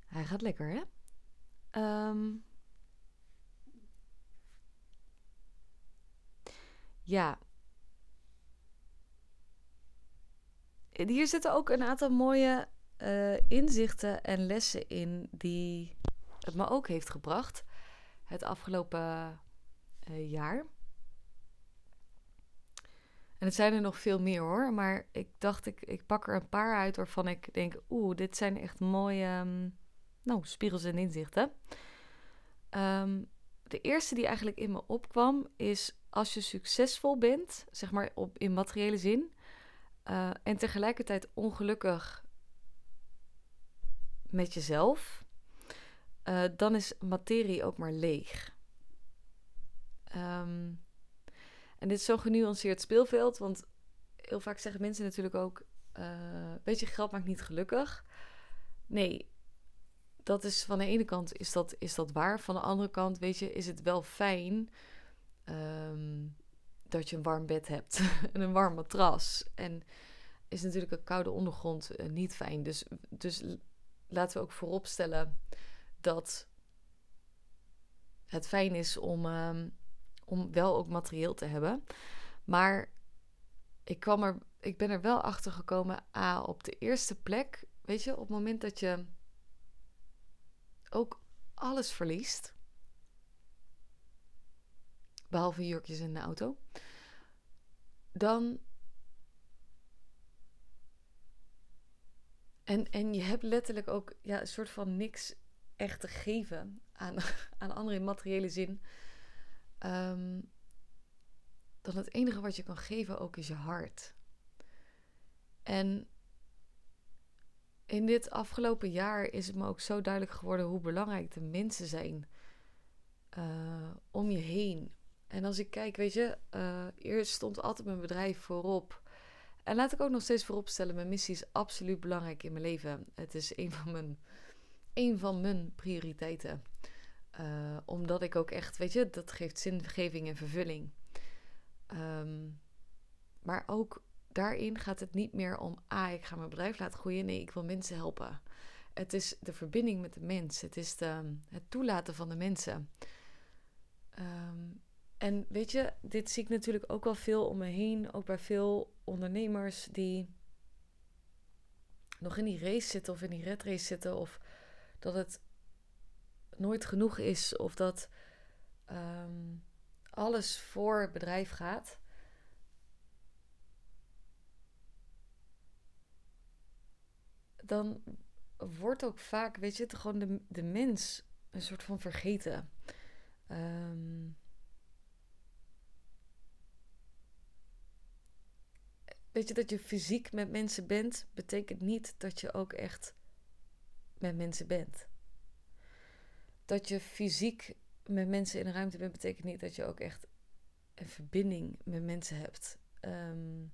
[SPEAKER 1] Hij gaat lekker, hè? Um, ja. Hier zitten ook een aantal mooie uh, inzichten en lessen in die het me ook heeft gebracht het afgelopen uh, jaar. En het zijn er nog veel meer hoor. Maar ik dacht, ik, ik pak er een paar uit waarvan ik denk: oeh, dit zijn echt mooie um, nou, spiegels en inzichten. Um, de eerste die eigenlijk in me opkwam is: als je succesvol bent, zeg maar op, in materiële zin, uh, en tegelijkertijd ongelukkig met jezelf, uh, dan is materie ook maar leeg. Um, en dit is zo'n genuanceerd speelveld, want heel vaak zeggen mensen natuurlijk ook: uh, Weet je, geld maakt niet gelukkig. Nee, dat is van de ene kant is dat, is dat waar. Van de andere kant, weet je, is het wel fijn um, dat je een warm bed hebt en een warm matras. En is natuurlijk een koude ondergrond uh, niet fijn. Dus, dus laten we ook vooropstellen dat het fijn is om. Um, om wel ook materieel te hebben. Maar ik, kwam er, ik ben er wel achter gekomen, A, op de eerste plek, weet je, op het moment dat je ook alles verliest, behalve jurkjes in de auto, dan. En, en je hebt letterlijk ook ja, een soort van niks echt te geven aan, aan anderen in materiële zin. Um, dan het enige wat je kan geven ook is je hart. En in dit afgelopen jaar is het me ook zo duidelijk geworden hoe belangrijk de mensen zijn uh, om je heen. En als ik kijk, weet je, eerst stond altijd mijn bedrijf voorop. En laat ik ook nog steeds vooropstellen, mijn missie is absoluut belangrijk in mijn leven. Het is een van mijn, een van mijn prioriteiten. Uh, omdat ik ook echt, weet je, dat geeft zingeving en vervulling. Um, maar ook daarin gaat het niet meer om, ah, ik ga mijn bedrijf laten groeien. Nee, ik wil mensen helpen. Het is de verbinding met de mens. Het is het toelaten van de mensen. Um, en weet je, dit zie ik natuurlijk ook wel veel om me heen. Ook bij veel ondernemers die nog in die race zitten of in die red race zitten. Of dat het nooit genoeg is of dat um, alles voor het bedrijf gaat. Dan wordt ook vaak, weet je, gewoon de, de mens een soort van vergeten. Um, weet je, dat je fysiek met mensen bent, betekent niet dat je ook echt met mensen bent dat je fysiek met mensen in een ruimte bent, betekent niet dat je ook echt een verbinding met mensen hebt. Um,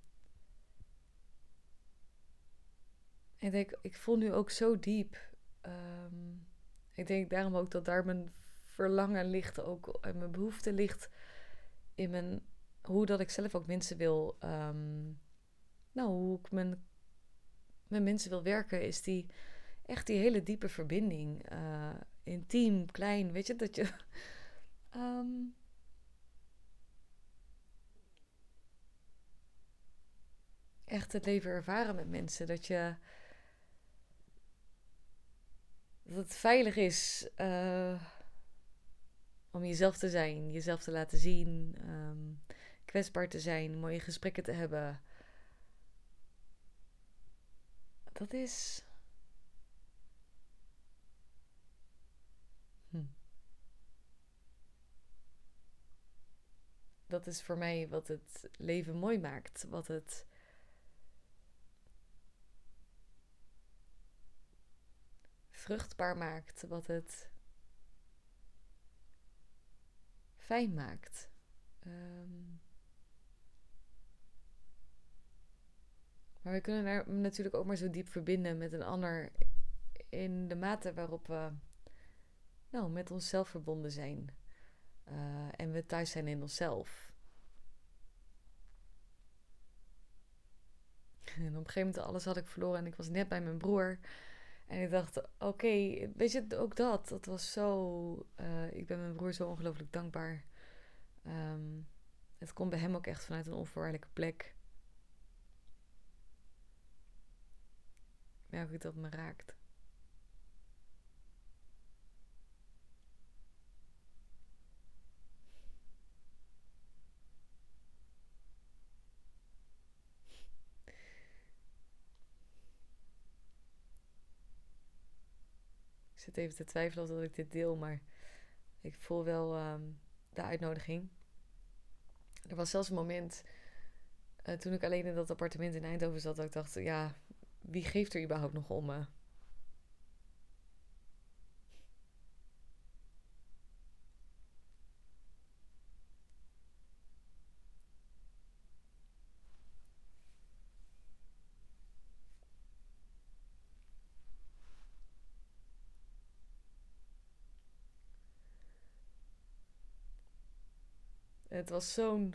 [SPEAKER 1] ik denk, ik voel nu ook zo diep. Um, ik denk daarom ook dat daar mijn verlangen ligt, ook en mijn behoefte ligt in mijn, hoe dat ik zelf ook mensen wil, um, nou, hoe ik mijn, met mensen wil werken, is die echt die hele diepe verbinding. Uh, intiem, klein, weet je, dat je. Um, echt het leven ervaren met mensen. Dat je. Dat het veilig is uh, om jezelf te zijn, jezelf te laten zien, um, kwetsbaar te zijn, mooie gesprekken te hebben. Dat is. Dat is voor mij wat het leven mooi maakt. Wat het vruchtbaar maakt, wat het fijn maakt. Um, maar we kunnen daar natuurlijk ook maar zo diep verbinden met een ander in de mate waarop we nou, met onszelf verbonden zijn. Uh, en we thuis zijn in onszelf. En op een gegeven moment alles had ik verloren en ik was net bij mijn broer. En ik dacht, oké, weet je, ook dat. Dat was zo. Uh, ik ben mijn broer zo ongelooflijk dankbaar. Um, het komt bij hem ook echt vanuit een onvoorwaardelijke plek. Merk ik dat me raakt. Zit even te twijfelen of dat ik dit deel, maar ik voel wel ehm, de uitnodiging. Er was zelfs een moment uh, toen ik alleen in dat appartement in Eindhoven zat, dat ik dacht, ja, wie geeft er überhaupt nog om? Het was zo'n.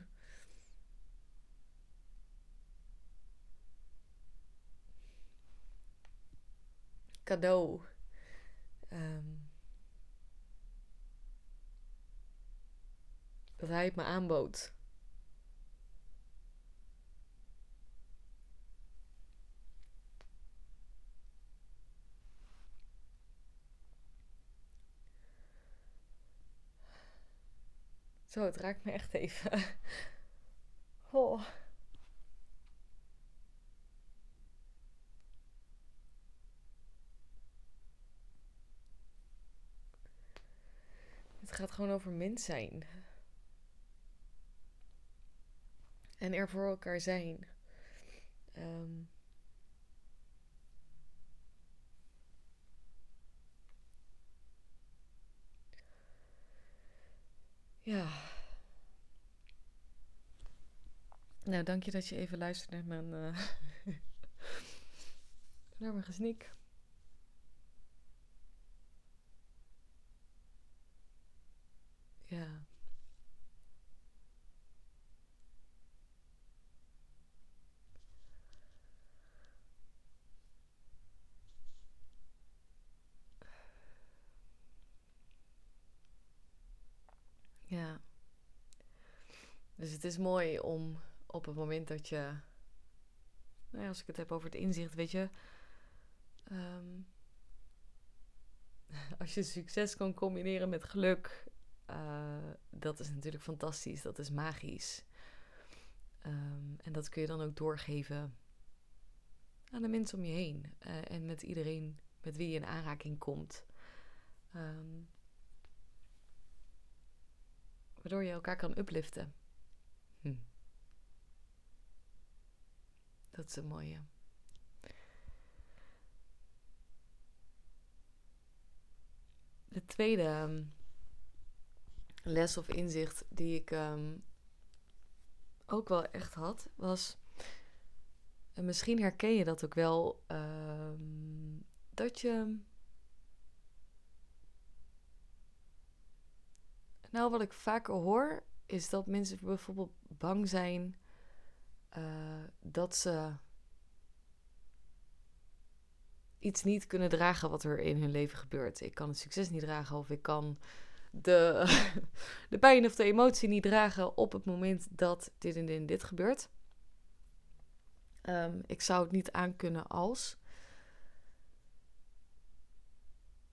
[SPEAKER 1] cadeau. Um, dat hij het me aanbood. Zo, het raakt me echt even. Oh. Het gaat gewoon over mens zijn. En er voor elkaar zijn. Um, Ja. Nou, dank je dat je even luistert naar mijn, uh, naar gesnik. Ja. Dus het is mooi om op het moment dat je, nou ja, als ik het heb over het inzicht, weet je, um, als je succes kan combineren met geluk, uh, dat is natuurlijk fantastisch, dat is magisch. Um, en dat kun je dan ook doorgeven aan de mensen om je heen uh, en met iedereen met wie je in aanraking komt. Um, Waardoor je elkaar kan upliften. Hm. Dat is een mooie. De tweede ehm, les of inzicht die ik um, ook wel echt had, was. En misschien herken je dat ook wel. Um, dat je Nou, wat ik vaker hoor, is dat mensen bijvoorbeeld bang zijn uh, dat ze iets niet kunnen dragen wat er in hun leven gebeurt. Ik kan het succes niet dragen of ik kan de, de pijn of de emotie niet dragen op het moment dat dit en dit, gebeurt. Ehm, ik zou het niet aankunnen als.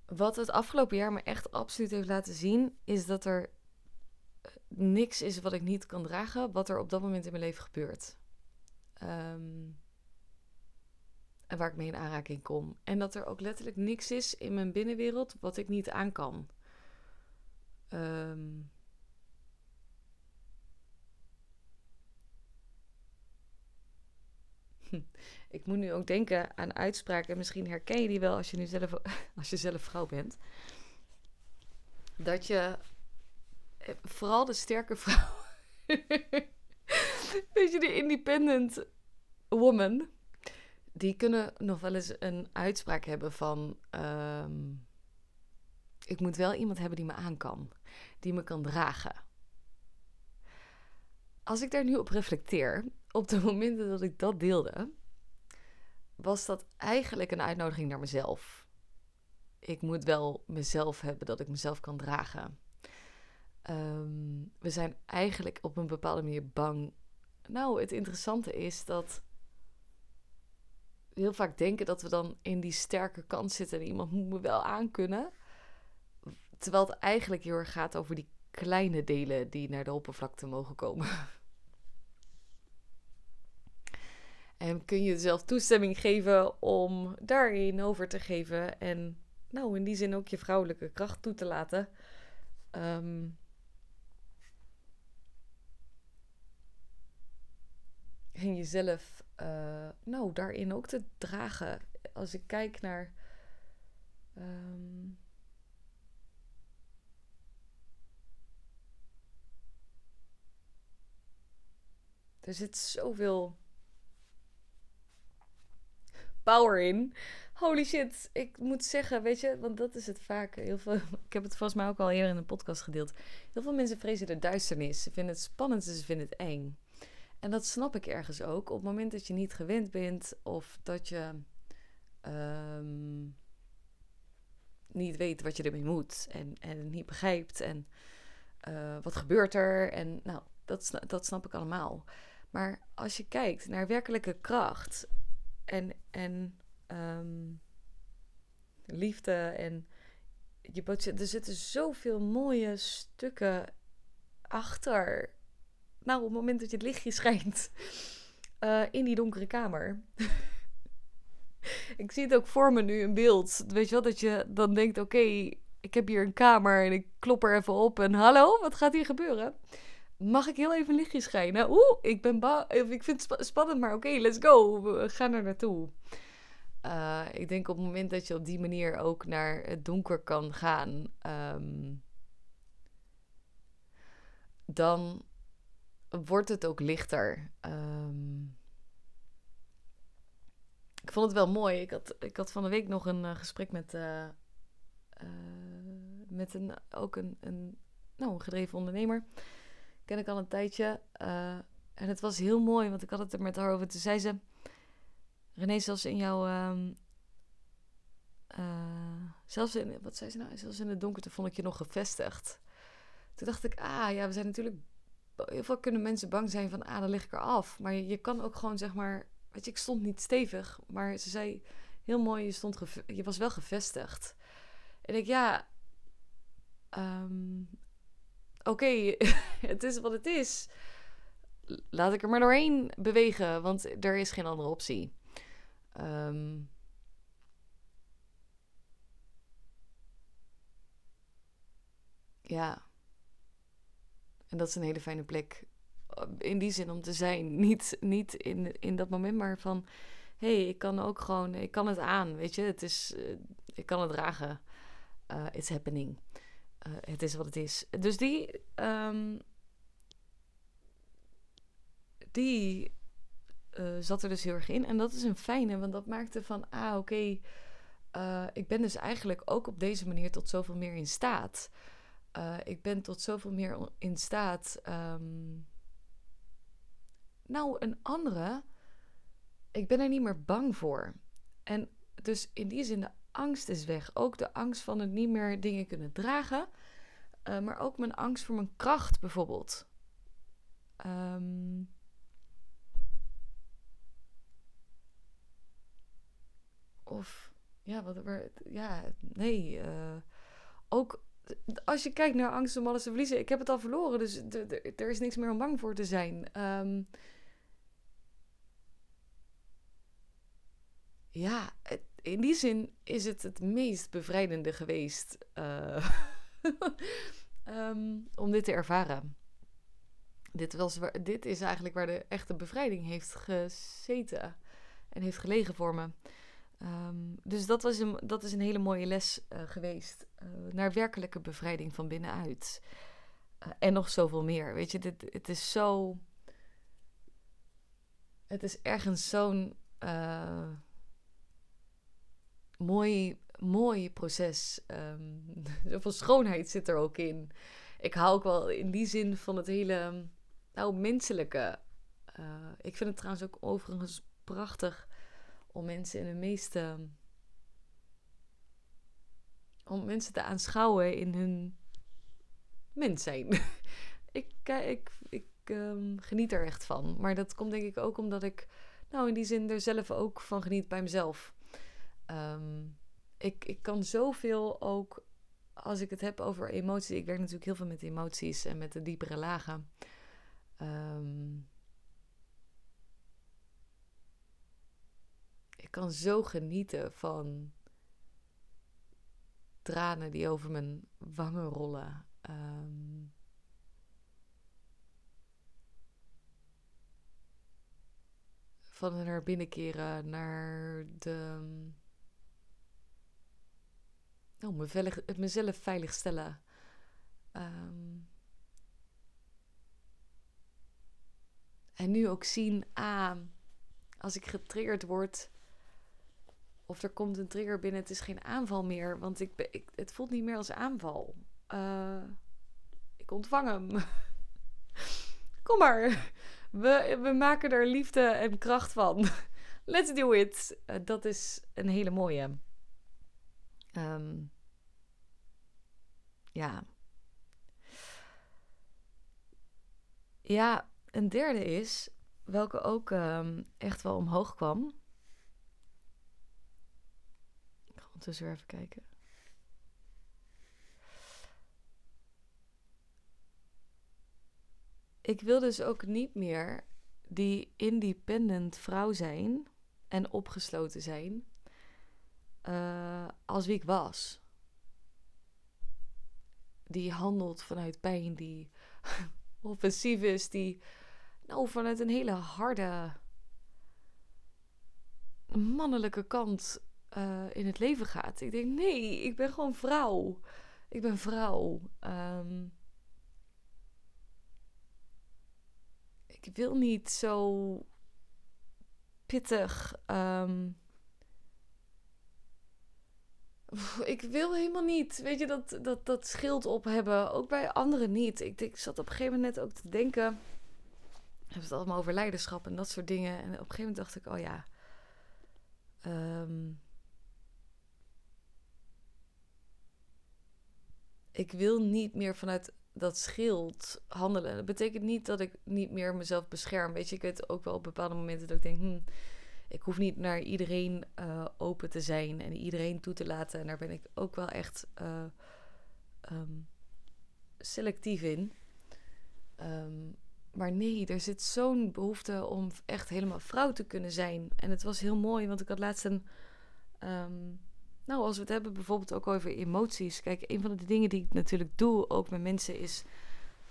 [SPEAKER 1] Wat het afgelopen jaar me echt absoluut heeft laten zien, is dat er eh, niks is wat ik niet kan dragen, wat er op dat moment in mijn leven gebeurt. Ehm, en waar ik mee in aanraking kom. En dat er ook letterlijk niks is in mijn binnenwereld wat ik niet aan kan. Um, ik moet nu ook denken aan uitspraken. Misschien herken je die wel als je nu zelf, als je zelf vrouw bent. Dat je vooral de sterke vrouw. Weet je, de independent woman. Die kunnen nog wel eens een uitspraak hebben van. Ehm, ik moet wel iemand hebben die me aan kan, die me kan dragen. Als ik daar nu op reflecteer, op de momenten dat ik dat deelde, was dat eigenlijk een uitnodiging naar mezelf. Ik moet wel mezelf hebben dat ik mezelf kan dragen. Ehm, we zijn eigenlijk op een bepaalde manier bang. Nou, het interessante is dat we heel vaak denken dat we dan in die sterke kant zitten en iemand moet me wel aankunnen. Terwijl het eigenlijk heel erg gaat over die kleine delen die naar de oppervlakte mogen komen. En kun je jezelf toestemming geven om daarin over te geven. En nou, in die zin ook je vrouwelijke kracht toe te laten. Um, en jezelf, uh, nou, daarin ook te dragen. Als ik kijk naar. Um, er zit zoveel power in. Holy shit, ik moet zeggen, weet je, want dat is het vaak. Heel veel, ik heb het volgens mij ook al eerder in een podcast gedeeld. Heel veel mensen vrezen de duisternis. Ze vinden het spannend en ze vinden het eng. En dat snap ik ergens ook. Op het moment dat je niet gewend bent of dat je ehm, niet weet wat je ermee moet en, en niet begrijpt en uh, wat gebeurt er. En nou, dat, dat snap ik allemaal. Maar als je kijkt naar werkelijke kracht en, en ehm, liefde en je er zitten zoveel mooie stukken achter. Nou, op het moment dat je het lichtje schijnt uh, in die donkere kamer. ik zie het ook voor me nu in beeld. Weet je wel, dat je dan denkt: oké, ik heb hier een kamer en ik klop er even op en hallo, wat gaat hier gebeuren? Mag ik heel even een lichtje schijnen? Oeh, ik ben. Ik vind het spannend, maar oké, let's go. We gaan er naartoe. Uh, ik denk op het moment dat je op die manier ook naar het donker kan gaan, um, dan wordt het ook lichter. Um, ik vond het wel mooi. Ik had, ik had van de week nog een uh, gesprek met, uh, uh, met een, ook een, een, nou, een gedreven ondernemer ken ik al een tijdje. En het was heel mooi, want ik had het er met haar over. Toen zei ze: René, zelfs in jouw. Uh, zelfs in. Wat zei ze nou? Zelfs in het donkerte vond ik je nog gevestigd. Toen dacht ik: Ah ja, we zijn natuurlijk. Heel veel kunnen mensen bang zijn van: Ah, dan lig ik er af. Maar je, kan ook gewoon zeg maar. Weet je, ik stond niet stevig. Maar ze zei heel mooi: je, stond je was wel gevestigd. En ik, ja. Um, oké, het is wat het is. Laat ik er maar doorheen bewegen, want er is geen andere optie. Um, ja. En dat is een hele fijne plek. Eh, in die zin om te zijn. Niet, niet in, in dat moment, maar van... Hé, hey, ik kan ook gewoon... Ik kan het aan, weet je. Het is... Uh, ik kan het dragen. Uh, it's happening. Het is wat het is. Dus die. Um, die zat er dus heel erg in. En dat is een fijne, want dat maakte van: ah, oké. Ik ben dus eigenlijk ook op deze manier tot zoveel meer in staat. Ik ben tot zoveel meer in staat. Um, nou, een andere. Ik ben er niet meer bang voor. En Dus in die zin, de angst is weg. Ook de angst van het niet meer dingen kunnen dragen. Uh, maar ook mijn angst voor mijn kracht bijvoorbeeld. Um, of ja, wat. Ja, nee. Uh, ook als je kijkt naar angst om alles te verliezen. Ik heb het al verloren, dus er is niks meer om bang voor te zijn. Um, ja, in die zin is het het meest bevrijdende geweest uh, um, om dit te ervaren. Dit, was, dit is eigenlijk waar de echte bevrijding heeft gezeten en heeft gelegen voor me. Um, dus dat, was een, dat is een hele mooie les uh, geweest. Uh, naar werkelijke bevrijding van binnenuit. Uh, en nog zoveel meer. Weet je, dit, het is zo. Het is ergens zo'n mooi, mooi proces. Um, zoveel schoonheid zit er ook in. Ik hou ook wel in die zin van het hele nou, menselijke. ik vind het trouwens ook overigens prachtig om mensen in de meeste. om mensen te aanschouwen in hun mens zijn. ik, ik, ik um, geniet er echt van. Maar dat komt denk ik ook omdat ik, nou in die zin, er zelf ook van geniet bij mezelf. Um, ik, ik kan zoveel ook, als ik het heb over emoties. Ik werk natuurlijk heel veel met emoties en met de diepere lagen. Um, kan zo genieten van tranen die over mijn wangen rollen. Um, van naar binnen naar de. Oh, mezelf veilig stellen. Um, en nu ook zien, ah, als ik getriggerd word, of er komt een trigger binnen, het is geen aanval meer. Want ik, het voelt niet meer als aanval. Uh, ik ontvang hem. Kom maar. We, we maken er liefde en kracht van. Let's do it. Uh, dat is een hele mooie. Um, ja. Ja, een derde is, welke ook um, echt wel omhoog kwam. Ondertussen weer even kijken. Ik wil dus ook niet meer die independent vrouw zijn en opgesloten zijn uh, als wie ik was. Die handelt vanuit pijn, die offensief is, die nou vanuit een hele harde mannelijke kant uh, in het leven gaat. Ik denk, nee, ik ben gewoon vrouw. Ik ben vrouw. Um, ik wil niet zo pittig. Um, ik wil helemaal niet, weet je, dat, dat, dat schild op hebben. Ook bij anderen niet. Ik, ik zat op een gegeven moment net ook te denken. We hebben het allemaal over leiderschap en dat soort dingen. En op een gegeven moment dacht ik, oh ja. Um, ik wil niet meer vanuit dat schild handelen. Dat betekent niet dat ik niet meer mezelf bescherm. Weet je, ik weet ook wel op bepaalde momenten dat ik denk, hm, ik hoef niet naar iedereen uh, open te zijn en iedereen toe te laten. En daar ben ik ook wel echt uh, um, selectief in. Um, maar nee, er zit zo'n behoefte om echt helemaal vrouw te kunnen zijn. En het was heel mooi, want ik had laatst een. Um, nou, als we het hebben bijvoorbeeld ook over emoties. Kijk, een van de dingen die ik natuurlijk doe, ook met mensen, is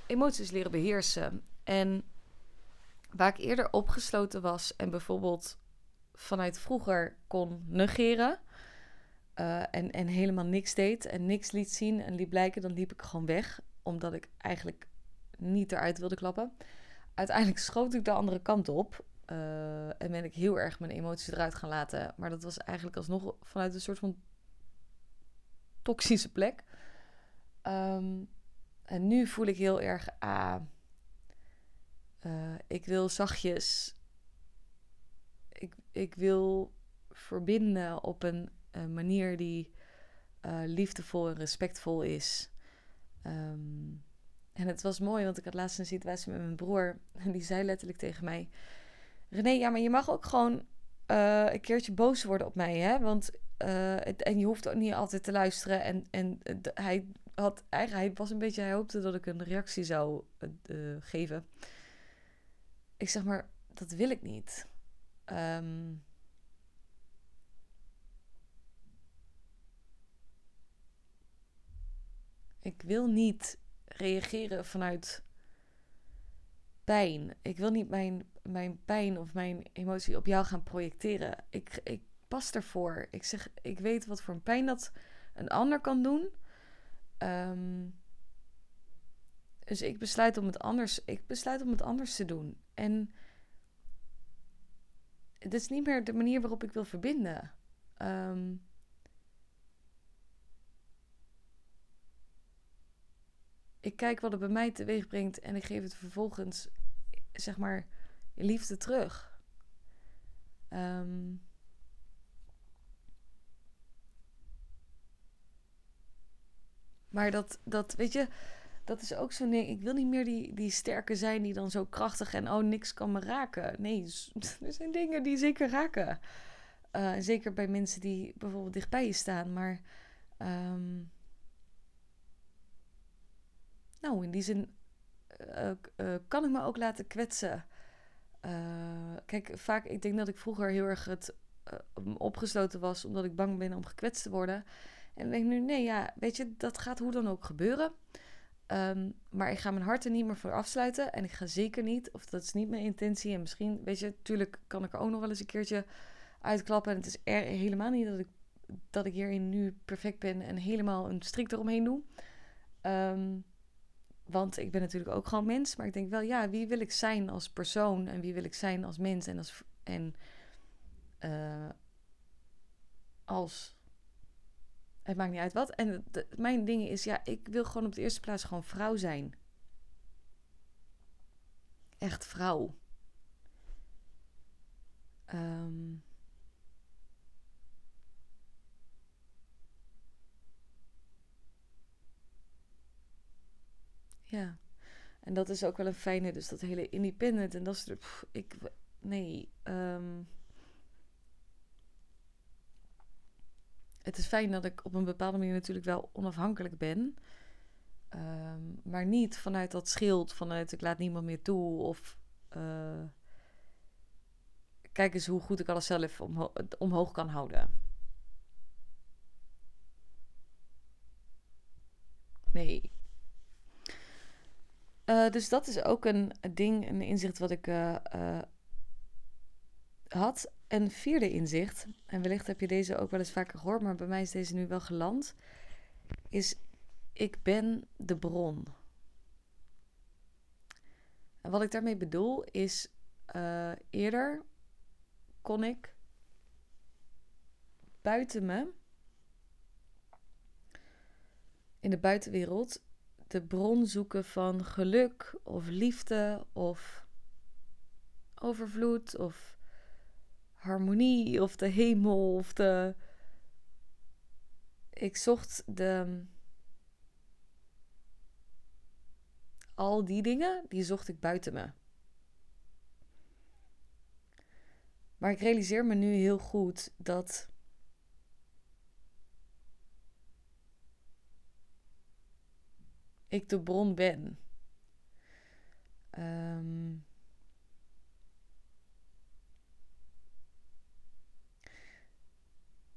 [SPEAKER 1] emoties leren beheersen. En waar ik eerder opgesloten was en bijvoorbeeld vanuit vroeger kon negeren. Uh, en, en helemaal niks deed en niks liet zien en liet blijken, dan liep ik gewoon weg. Omdat ik eigenlijk niet eruit wilde klappen. Uiteindelijk schoot ik de andere kant op. Uh, en ben ik heel erg mijn emoties eruit gaan laten. Maar dat was eigenlijk alsnog vanuit een soort van toxische plek. Um, en nu voel ik heel erg, ah, uh, ik wil zachtjes. Ik, ik wil verbinden op een, manier die uh, liefdevol en respectvol is. Ehm, en het was mooi, want ik had laatst een situatie met mijn broer. En die zei letterlijk tegen mij: René, ja, maar je mag ook gewoon uh, een keertje boos worden op mij, hè? Want uh, en je hoeft ook niet altijd te luisteren. En, en hij had eigenlijk, hij was een beetje, hij hoopte dat ik een reactie zou geven. Ik zeg maar, dat wil ik niet. Um, ik wil niet reageren vanuit pijn. Ik wil niet mijn, mijn pijn of mijn emotie op jou gaan projecteren. Ik, ik pas ervoor. Ik zeg, ik weet wat voor een pijn dat een ander kan doen. Um, dus ik besluit om het anders. Ik besluit om het anders te doen. En het is niet meer de manier waarop ik wil verbinden. Um, ik kijk wat het bij mij teweeg brengt en ik geef het vervolgens, zeg maar, liefde terug. Um, maar dat, dat, weet je, dat is ook zo'n ding. Ik wil niet meer die, die sterke zijn die dan zo krachtig en oh, niks kan me raken. Nee, er zijn dingen die zeker raken. Uh, zeker bij mensen die bijvoorbeeld dichtbij je staan. Maar um, nou, in die zin uh, uh, kan ik me ook laten kwetsen. kijk, vaak, ik denk dat ik vroeger heel erg het opgesloten was omdat ik bang ben om gekwetst te worden. En denk nu, nee, ja, weet je, dat gaat hoe dan ook gebeuren. Um, maar ik ga mijn hart er niet meer voor afsluiten. En ik ga zeker niet, of dat is niet mijn intentie. En misschien, weet je, natuurlijk kan ik er ook nog wel eens een keertje uitklappen. En het is er helemaal niet dat ik, dat ik hierin nu perfect ben en helemaal een strik eromheen doe. Um, want ik ben natuurlijk ook gewoon mens. Maar ik denk wel, ja, wie wil ik zijn als persoon? En wie wil ik zijn als mens? En als. En, uh, als het maakt niet uit wat. En mijn ding is, ja, ik wil gewoon op de eerste plaats gewoon vrouw zijn. Echt vrouw. Um, ja. En dat is ook wel een fijne, dus dat hele independent en dat is, pff, ik, nee, um, het is fijn dat ik op een bepaalde manier natuurlijk wel onafhankelijk ben. Ehm, maar niet vanuit dat schild, vanuit ik laat niemand meer toe. Of uh, kijk eens hoe goed ik alles zelf omho omhoog kan houden. Nee. Uh, dus dat is ook een, ding, een inzicht wat ik uh, had. Een vierde inzicht, en wellicht heb je deze ook wel eens vaker gehoord, maar bij mij is deze nu wel geland, is ik ben de bron. En wat ik daarmee bedoel is, eerder kon ik buiten me, in de buitenwereld, de bron zoeken van geluk of liefde of overvloed of harmonie of de hemel of de. Ik zocht de. Al die dingen, die zocht ik buiten me. Maar ik realiseer me nu heel goed dat. Ik de bron ben. Um,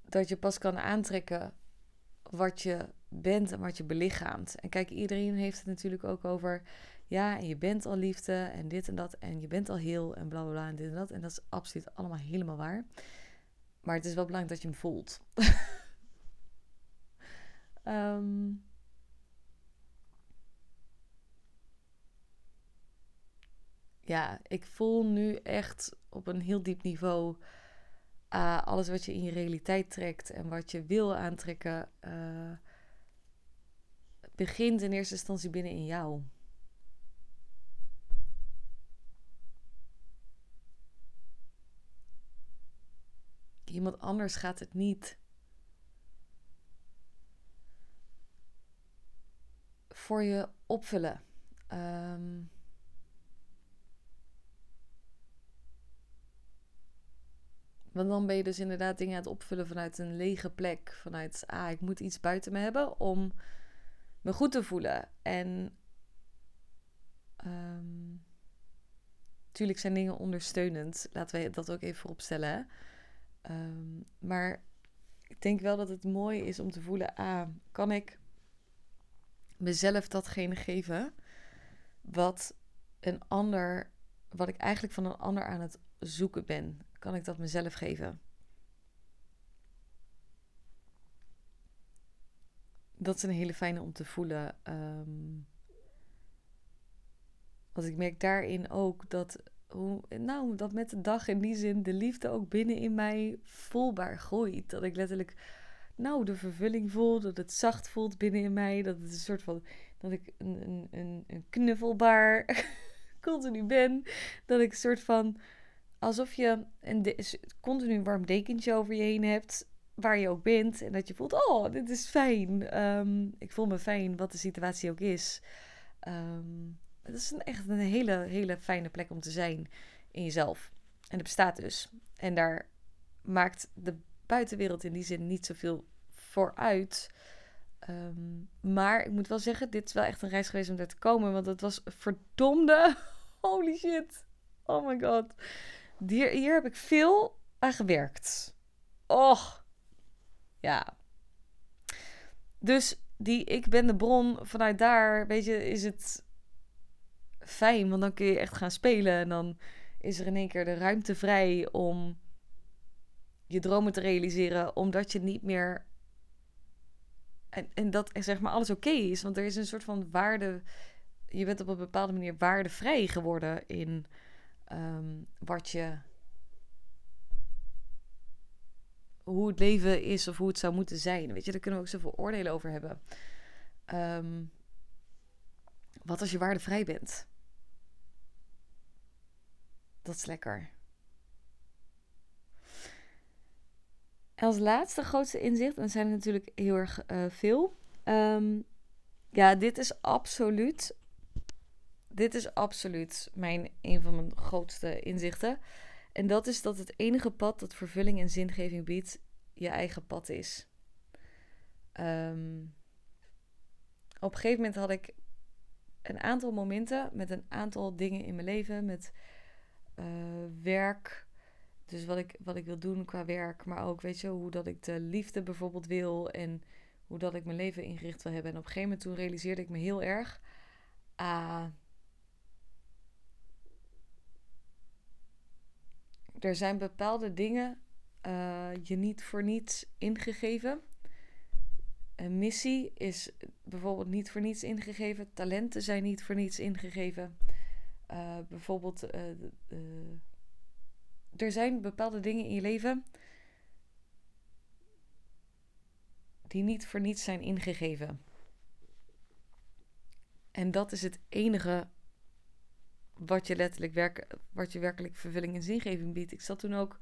[SPEAKER 1] dat je pas kan aantrekken wat je bent en wat je belichaamt. En kijk, iedereen heeft het natuurlijk ook over. Ja, en je bent al liefde en dit en dat. En je bent al heel en bla bla bla en dit en dat. En dat is absoluut allemaal helemaal waar. Maar het is wel belangrijk dat je hem voelt. um, ja, ik voel nu echt op een heel diep niveau uh, alles wat je in je realiteit trekt en wat je wil aantrekken, uh, begint in eerste instantie binnen in jou. Iemand anders gaat het niet voor je opvullen. Ehm, want dan ben je dus inderdaad dingen aan het opvullen vanuit een lege plek. Vanuit, ah, ik moet iets buiten me hebben om me goed te voelen. En um, tuurlijk zijn dingen ondersteunend. Laten we dat ook even vooropstellen. Um, maar ik denk wel dat het mooi is om te voelen: ah, kan ik mezelf datgene geven wat een ander, wat ik eigenlijk van een ander aan het zoeken ben? Kan ik dat mezelf geven? Dat is een hele fijne om te voelen. Um, want ik merk daarin ook dat, hoe, nou, dat met de dag in die zin de liefde ook binnen in mij voelbaar groeit. Dat ik letterlijk, nou, de vervulling voel, dat het zacht voelt binnen in mij. Dat het een soort van, dat ik een, een, een, een knuffelbaar continu ben. Dat ik een soort van, alsof je een continu warm dekentje over je heen hebt waar je ook bent. En dat je voelt, oh, dit is fijn. Um, ik voel me fijn, wat de situatie ook is. Um, het is een, echt een hele, hele fijne plek om te zijn in jezelf. En het bestaat dus. En daar maakt de buitenwereld in die zin niet zoveel voor uit. Ehm, maar ik moet wel zeggen, dit is wel echt een reis geweest om daar te komen. Want het was verdomde. Holy shit. Oh my god. Hier, hier heb ik veel aan gewerkt. Och. Ja. Dus die ik ben de bron, vanuit daar, weet je, is het fijn, want dan kun je echt gaan spelen en dan is er in één keer de ruimte vrij om je dromen te realiseren, omdat je niet meer. En, en dat zeg maar alles oké is, want er is een soort van waarde. Je bent op een bepaalde manier waardevrij geworden in ehm, wat je. Hoe het leven is of hoe het zou moeten zijn. Weet je, daar kunnen we ook zoveel oordelen over hebben. Ehm, wat als je waardevrij bent? Dat is lekker. En als laatste grootste inzicht, en zijn er natuurlijk heel erg uh, veel. Um, ja, dit is absoluut. Dit is absoluut mijn, een van mijn grootste inzichten. En dat is dat het enige pad dat vervulling en zingeving biedt, je eigen pad is. Um, op een gegeven moment had ik een aantal momenten met een aantal dingen in mijn leven. Met uh, werk. Dus wat ik, wat ik wil doen qua werk. Maar ook, weet je, hoe dat ik de liefde bijvoorbeeld wil. En hoe dat ik mijn leven ingericht wil hebben. En op een gegeven moment realiseerde ik me heel erg. Ah, er zijn bepaalde dingen uh, je niet voor niets ingegeven. Een missie is bijvoorbeeld niet voor niets ingegeven. Talenten zijn niet voor niets ingegeven. Uh, bijvoorbeeld, uh, er zijn bepaalde dingen in je leven die niet voor niets zijn ingegeven. En dat is het enige wat je letterlijk werk, wat je werkelijk vervulling en zingeving biedt. Ik zat toen ook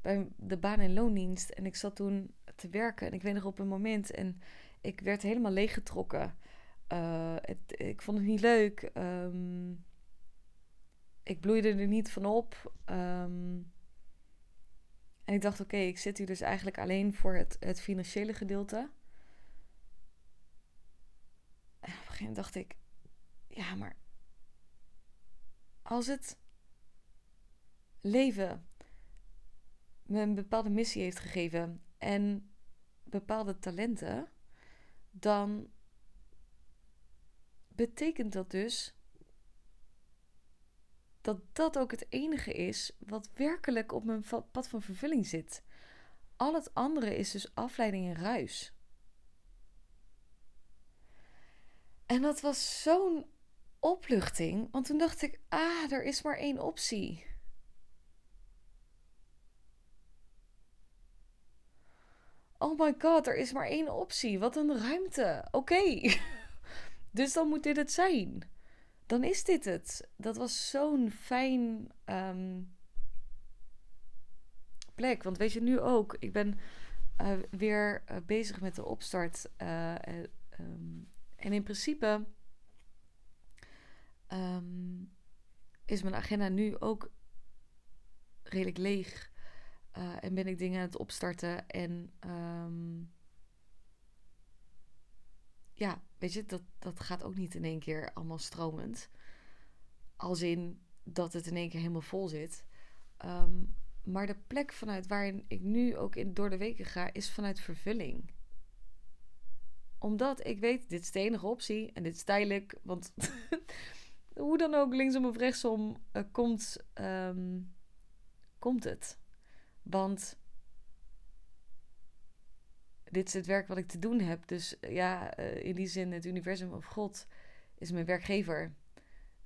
[SPEAKER 1] bij de baan- en loondienst en ik zat toen te werken. En ik weet nog op een moment en ik werd helemaal leeggetrokken. Uh, het, ik vond het niet leuk. Um, ik bloeide er niet van op. Ehm, en ik dacht, oké, ik zit hier dus eigenlijk alleen voor het, het financiële gedeelte. En op een gegeven moment dacht ik, ja, maar als het leven me een bepaalde missie heeft gegeven en bepaalde talenten, dan betekent dat dus dat dat ook het enige is wat werkelijk op mijn pad van vervulling zit. Al het andere is dus afleiding en ruis. En dat was zo'n opluchting, want toen dacht ik: ah, er is maar één optie. Oh my god, er is maar één optie. Wat een ruimte. Oké. dus dan moet dit het zijn dan is dit het. Dat was zo'n fijn, um, plek. Want weet je, nu ook, ik ben uh, weer uh, bezig met de opstart. Uh, um, en in principe um, is mijn agenda nu ook redelijk leeg. en ben ik dingen aan het opstarten. En um, ja, weet je, dat, dat gaat ook niet in één keer allemaal stromend. Als in dat het in één keer helemaal vol zit. Um, maar de plek vanuit waarin ik nu ook in, door de weken ga, is vanuit vervulling. Omdat ik weet, dit is de enige optie en dit is tijdelijk. Want hoe dan ook, linksom of rechtsom, uh, komt, um, komt het. Want dit is het werk wat ik te doen heb. Dus ja, uh, in die zin, het universum of God is mijn werkgever.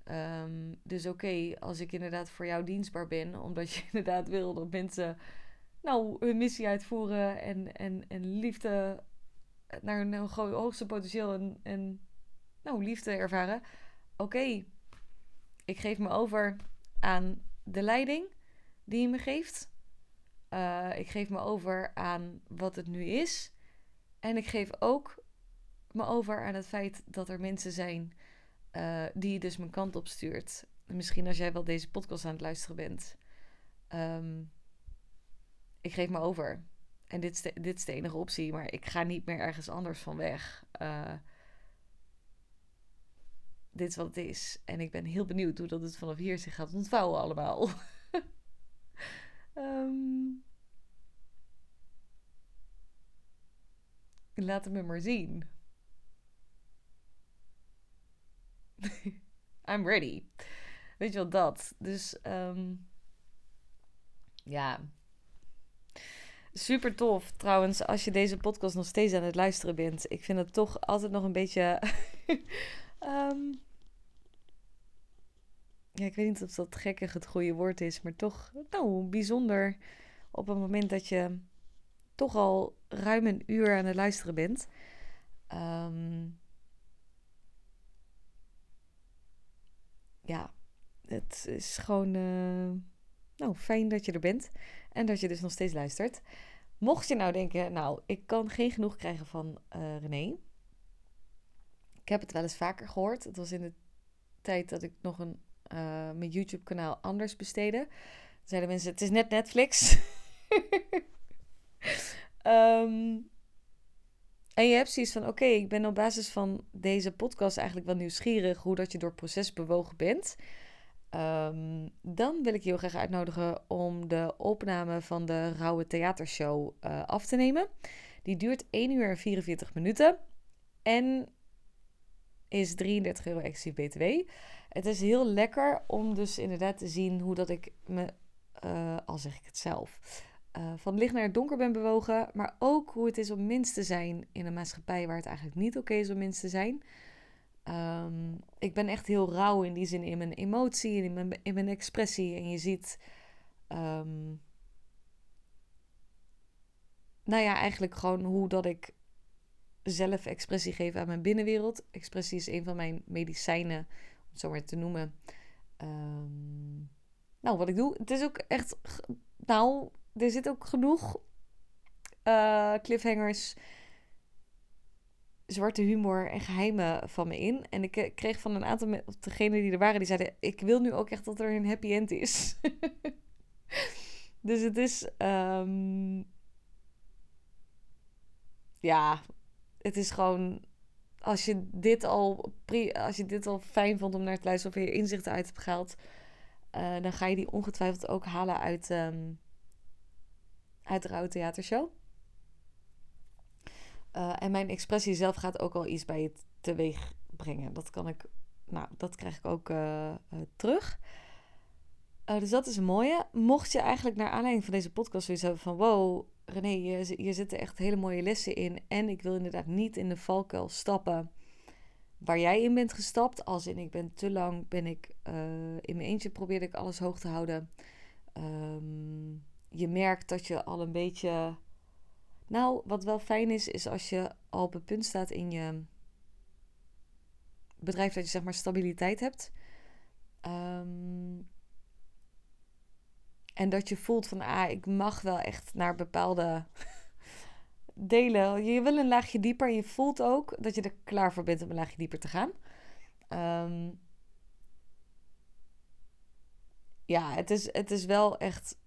[SPEAKER 1] Um, dus oké, als ik inderdaad voor jou dienstbaar ben, omdat je inderdaad wil dat mensen nou hun missie uitvoeren en, en, en liefde naar hun hoogste potentieel en, en nou, liefde ervaren. Oké, ik geef me over aan de leiding die je me geeft. Uh, ik geef me over aan wat het nu is. En ik geef ook me over aan het feit dat er mensen zijn uh, die dus mijn kant op stuurt. Misschien als jij wel deze podcast aan het luisteren bent. Um, ik geef me over. En dit is, de, dit enige optie, maar ik ga niet meer ergens anders van weg. Uh, dit is wat het is. En ik ben heel benieuwd hoe dat het vanaf hier zich gaat ontvouwen allemaal. um, laat het me maar zien. I'm ready. Weet je wat dat? Dus um, ja. Super tof trouwens als je deze podcast nog steeds aan het luisteren bent. Ik vind het toch altijd nog een beetje. um, ja, ik weet niet of dat gekkig het goede woord is, maar toch nou, bijzonder op het moment dat je toch al ruim een uur aan het luisteren bent. Um, ja, het is gewoon uh, nou, fijn dat je er bent en dat je dus nog steeds luistert. Mocht je nou denken, nou, ik kan geen genoeg krijgen van uh, René. Ik heb het wel eens vaker gehoord. Het was in de tijd dat ik nog een, uh, mijn YouTube-kanaal anders besteedde. Zeiden mensen, het is net Netflix. um, En je hebt zoiets van: oké, ik ben op basis van deze podcast eigenlijk wel nieuwsgierig hoe dat je door het proces bewogen bent. Um, dan wil ik je heel graag uitnodigen om de opname van de Rauwe Theatershow uh, af te nemen. Die duurt 1 uur en 44 minuten en is 33 euro exclusief BTW. Het is heel lekker om dus inderdaad te zien hoe dat ik me, uh, al zeg ik het zelf, uh, van licht naar het donker ben bewogen. Maar ook hoe het is om minst te zijn in een maatschappij waar het eigenlijk niet oké is om minst te zijn. Um, ik ben echt heel rauw in die zin in mijn emotie en in mijn, in mijn expressie. En je ziet. Um, nou ja, eigenlijk gewoon hoe dat ik zelf expressie geef aan mijn binnenwereld. Expressie is een van mijn medicijnen, het zo maar te noemen. Um, nou, wat ik doe, het is ook echt. Nou, er zit ook genoeg uh, cliffhangers, zwarte humor en geheimen van me in. En ik kreeg van een aantal degenen die er waren, die zeiden: Ik wil nu ook echt dat er een happy end is. dus het is. Um, ja, het is gewoon. Als je, dit al, als je dit al fijn vond om naar te luisteren of je inzichten uit hebt gehaald, uh, dan ga je die ongetwijfeld ook halen uit. Um, uit de Rauwe Theatershow. Uh, en mijn expressie zelf gaat ook al iets bij het teweeg brengen. Dat kan ik, nou, dat krijg ik ook uh, terug. dus dat is een mooie. Mocht je eigenlijk naar aanleiding van deze podcast zoiets hebben van... Wow, René, je, hier zitten echt hele mooie lessen in. En ik wil inderdaad niet in de valkuil stappen waar jij in bent gestapt. Als in ik ben te lang, ben ik in mijn eentje probeerde ik alles hoog te houden. Um, je merkt dat je al een beetje. Nou, wat wel fijn is, is als je al op het punt staat in je bedrijf dat je zeg maar stabiliteit hebt. Um, En dat je voelt van, ah, ik mag wel echt naar bepaalde delen. Je wil een laagje dieper. En je voelt ook dat je er klaar voor bent om een laagje dieper te gaan. Ehm, ja, het is, het is wel echt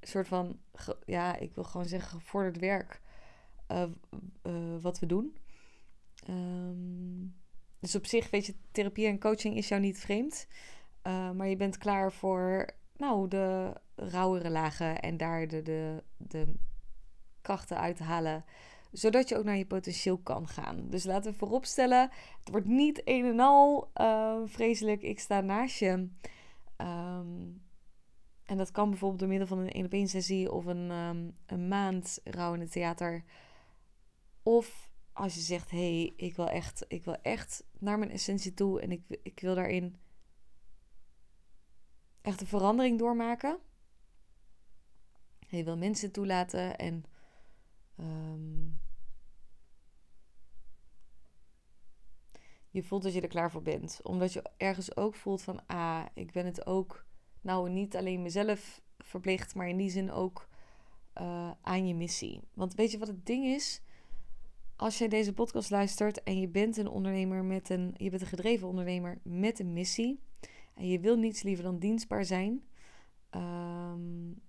[SPEAKER 1] een soort van, ja, ik wil gewoon zeggen, gevorderd werk uh, uh, wat we doen. Ehm, dus op zich, weet je, therapie en coaching is jou niet vreemd. Uh, maar je bent klaar voor, nou, de rauwere lagen en daar de, de, de krachten uit te halen zodat je ook naar je potentieel kan gaan. Dus laten we vooropstellen, het wordt niet een en al uh, vreselijk. Ik sta naast je. Um, en dat kan bijvoorbeeld door middel van een 1 op 1 sessie of een, um, een maand rouw in het theater. Of als je zegt, hey, ik, wil echt, ik wil echt naar mijn essentie toe en ik, ik wil daarin echt een verandering doormaken. Je wil mensen toelaten en um, je voelt dat je er klaar voor bent. Omdat je ergens ook voelt van, ah, ik ben het ook, nou niet alleen mezelf verplicht, maar in die zin ook uh, aan je missie. Want weet je wat het ding is? Als jij deze podcast luistert en je bent een ondernemer met een, je bent een gedreven ondernemer met een missie en je wil niets liever dan dienstbaar zijn, um,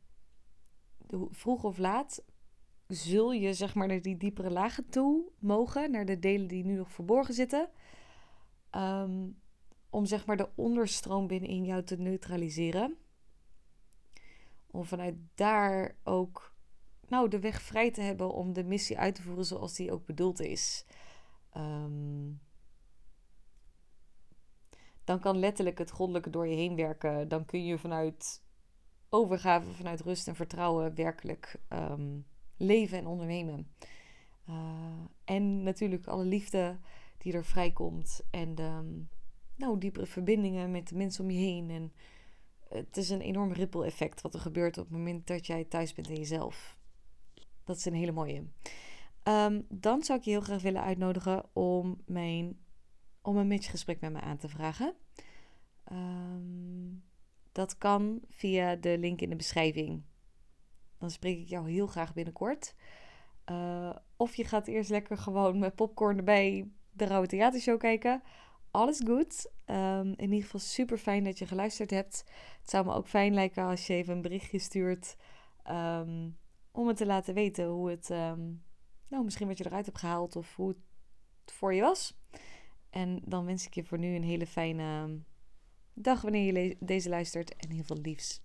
[SPEAKER 1] vroeg of laat zul je zeg maar naar die diepere lagen toe mogen, naar de delen die nu nog verborgen zitten. Ehm, om zeg maar de onderstroom binnenin jou te neutraliseren. Om vanuit daar ook nou, de weg vrij te hebben om de missie uit te voeren zoals die ook bedoeld is. Ehm, dan kan letterlijk het goddelijke door je heen werken. Dan kun je vanuit overgave, vanuit rust en vertrouwen werkelijk ehm, leven en ondernemen. Uh, en natuurlijk alle liefde die er vrijkomt. En de, nou, diepere verbindingen met de mensen om je heen. En het is een enorm ripple effect wat er gebeurt op het moment dat jij thuis bent in jezelf. Dat is een hele mooie. Um, dan zou ik je heel graag willen uitnodigen om, mijn, om een matchgesprek met me aan te vragen. Um, dat kan via de link in de beschrijving. Dan spreek ik jou heel graag binnenkort. Uh, of je gaat eerst lekker gewoon met popcorn erbij de Rauwe Theatershow kijken. Alles goed. Um, in ieder geval super fijn dat je geluisterd hebt. Het zou me ook fijn lijken als je even een berichtje stuurt. Um, om me te laten weten hoe het. Nou, misschien wat je eruit hebt gehaald of hoe het voor je was. En dan wens ik je voor nu een hele fijne dag wanneer je deze luistert. En heel veel liefs.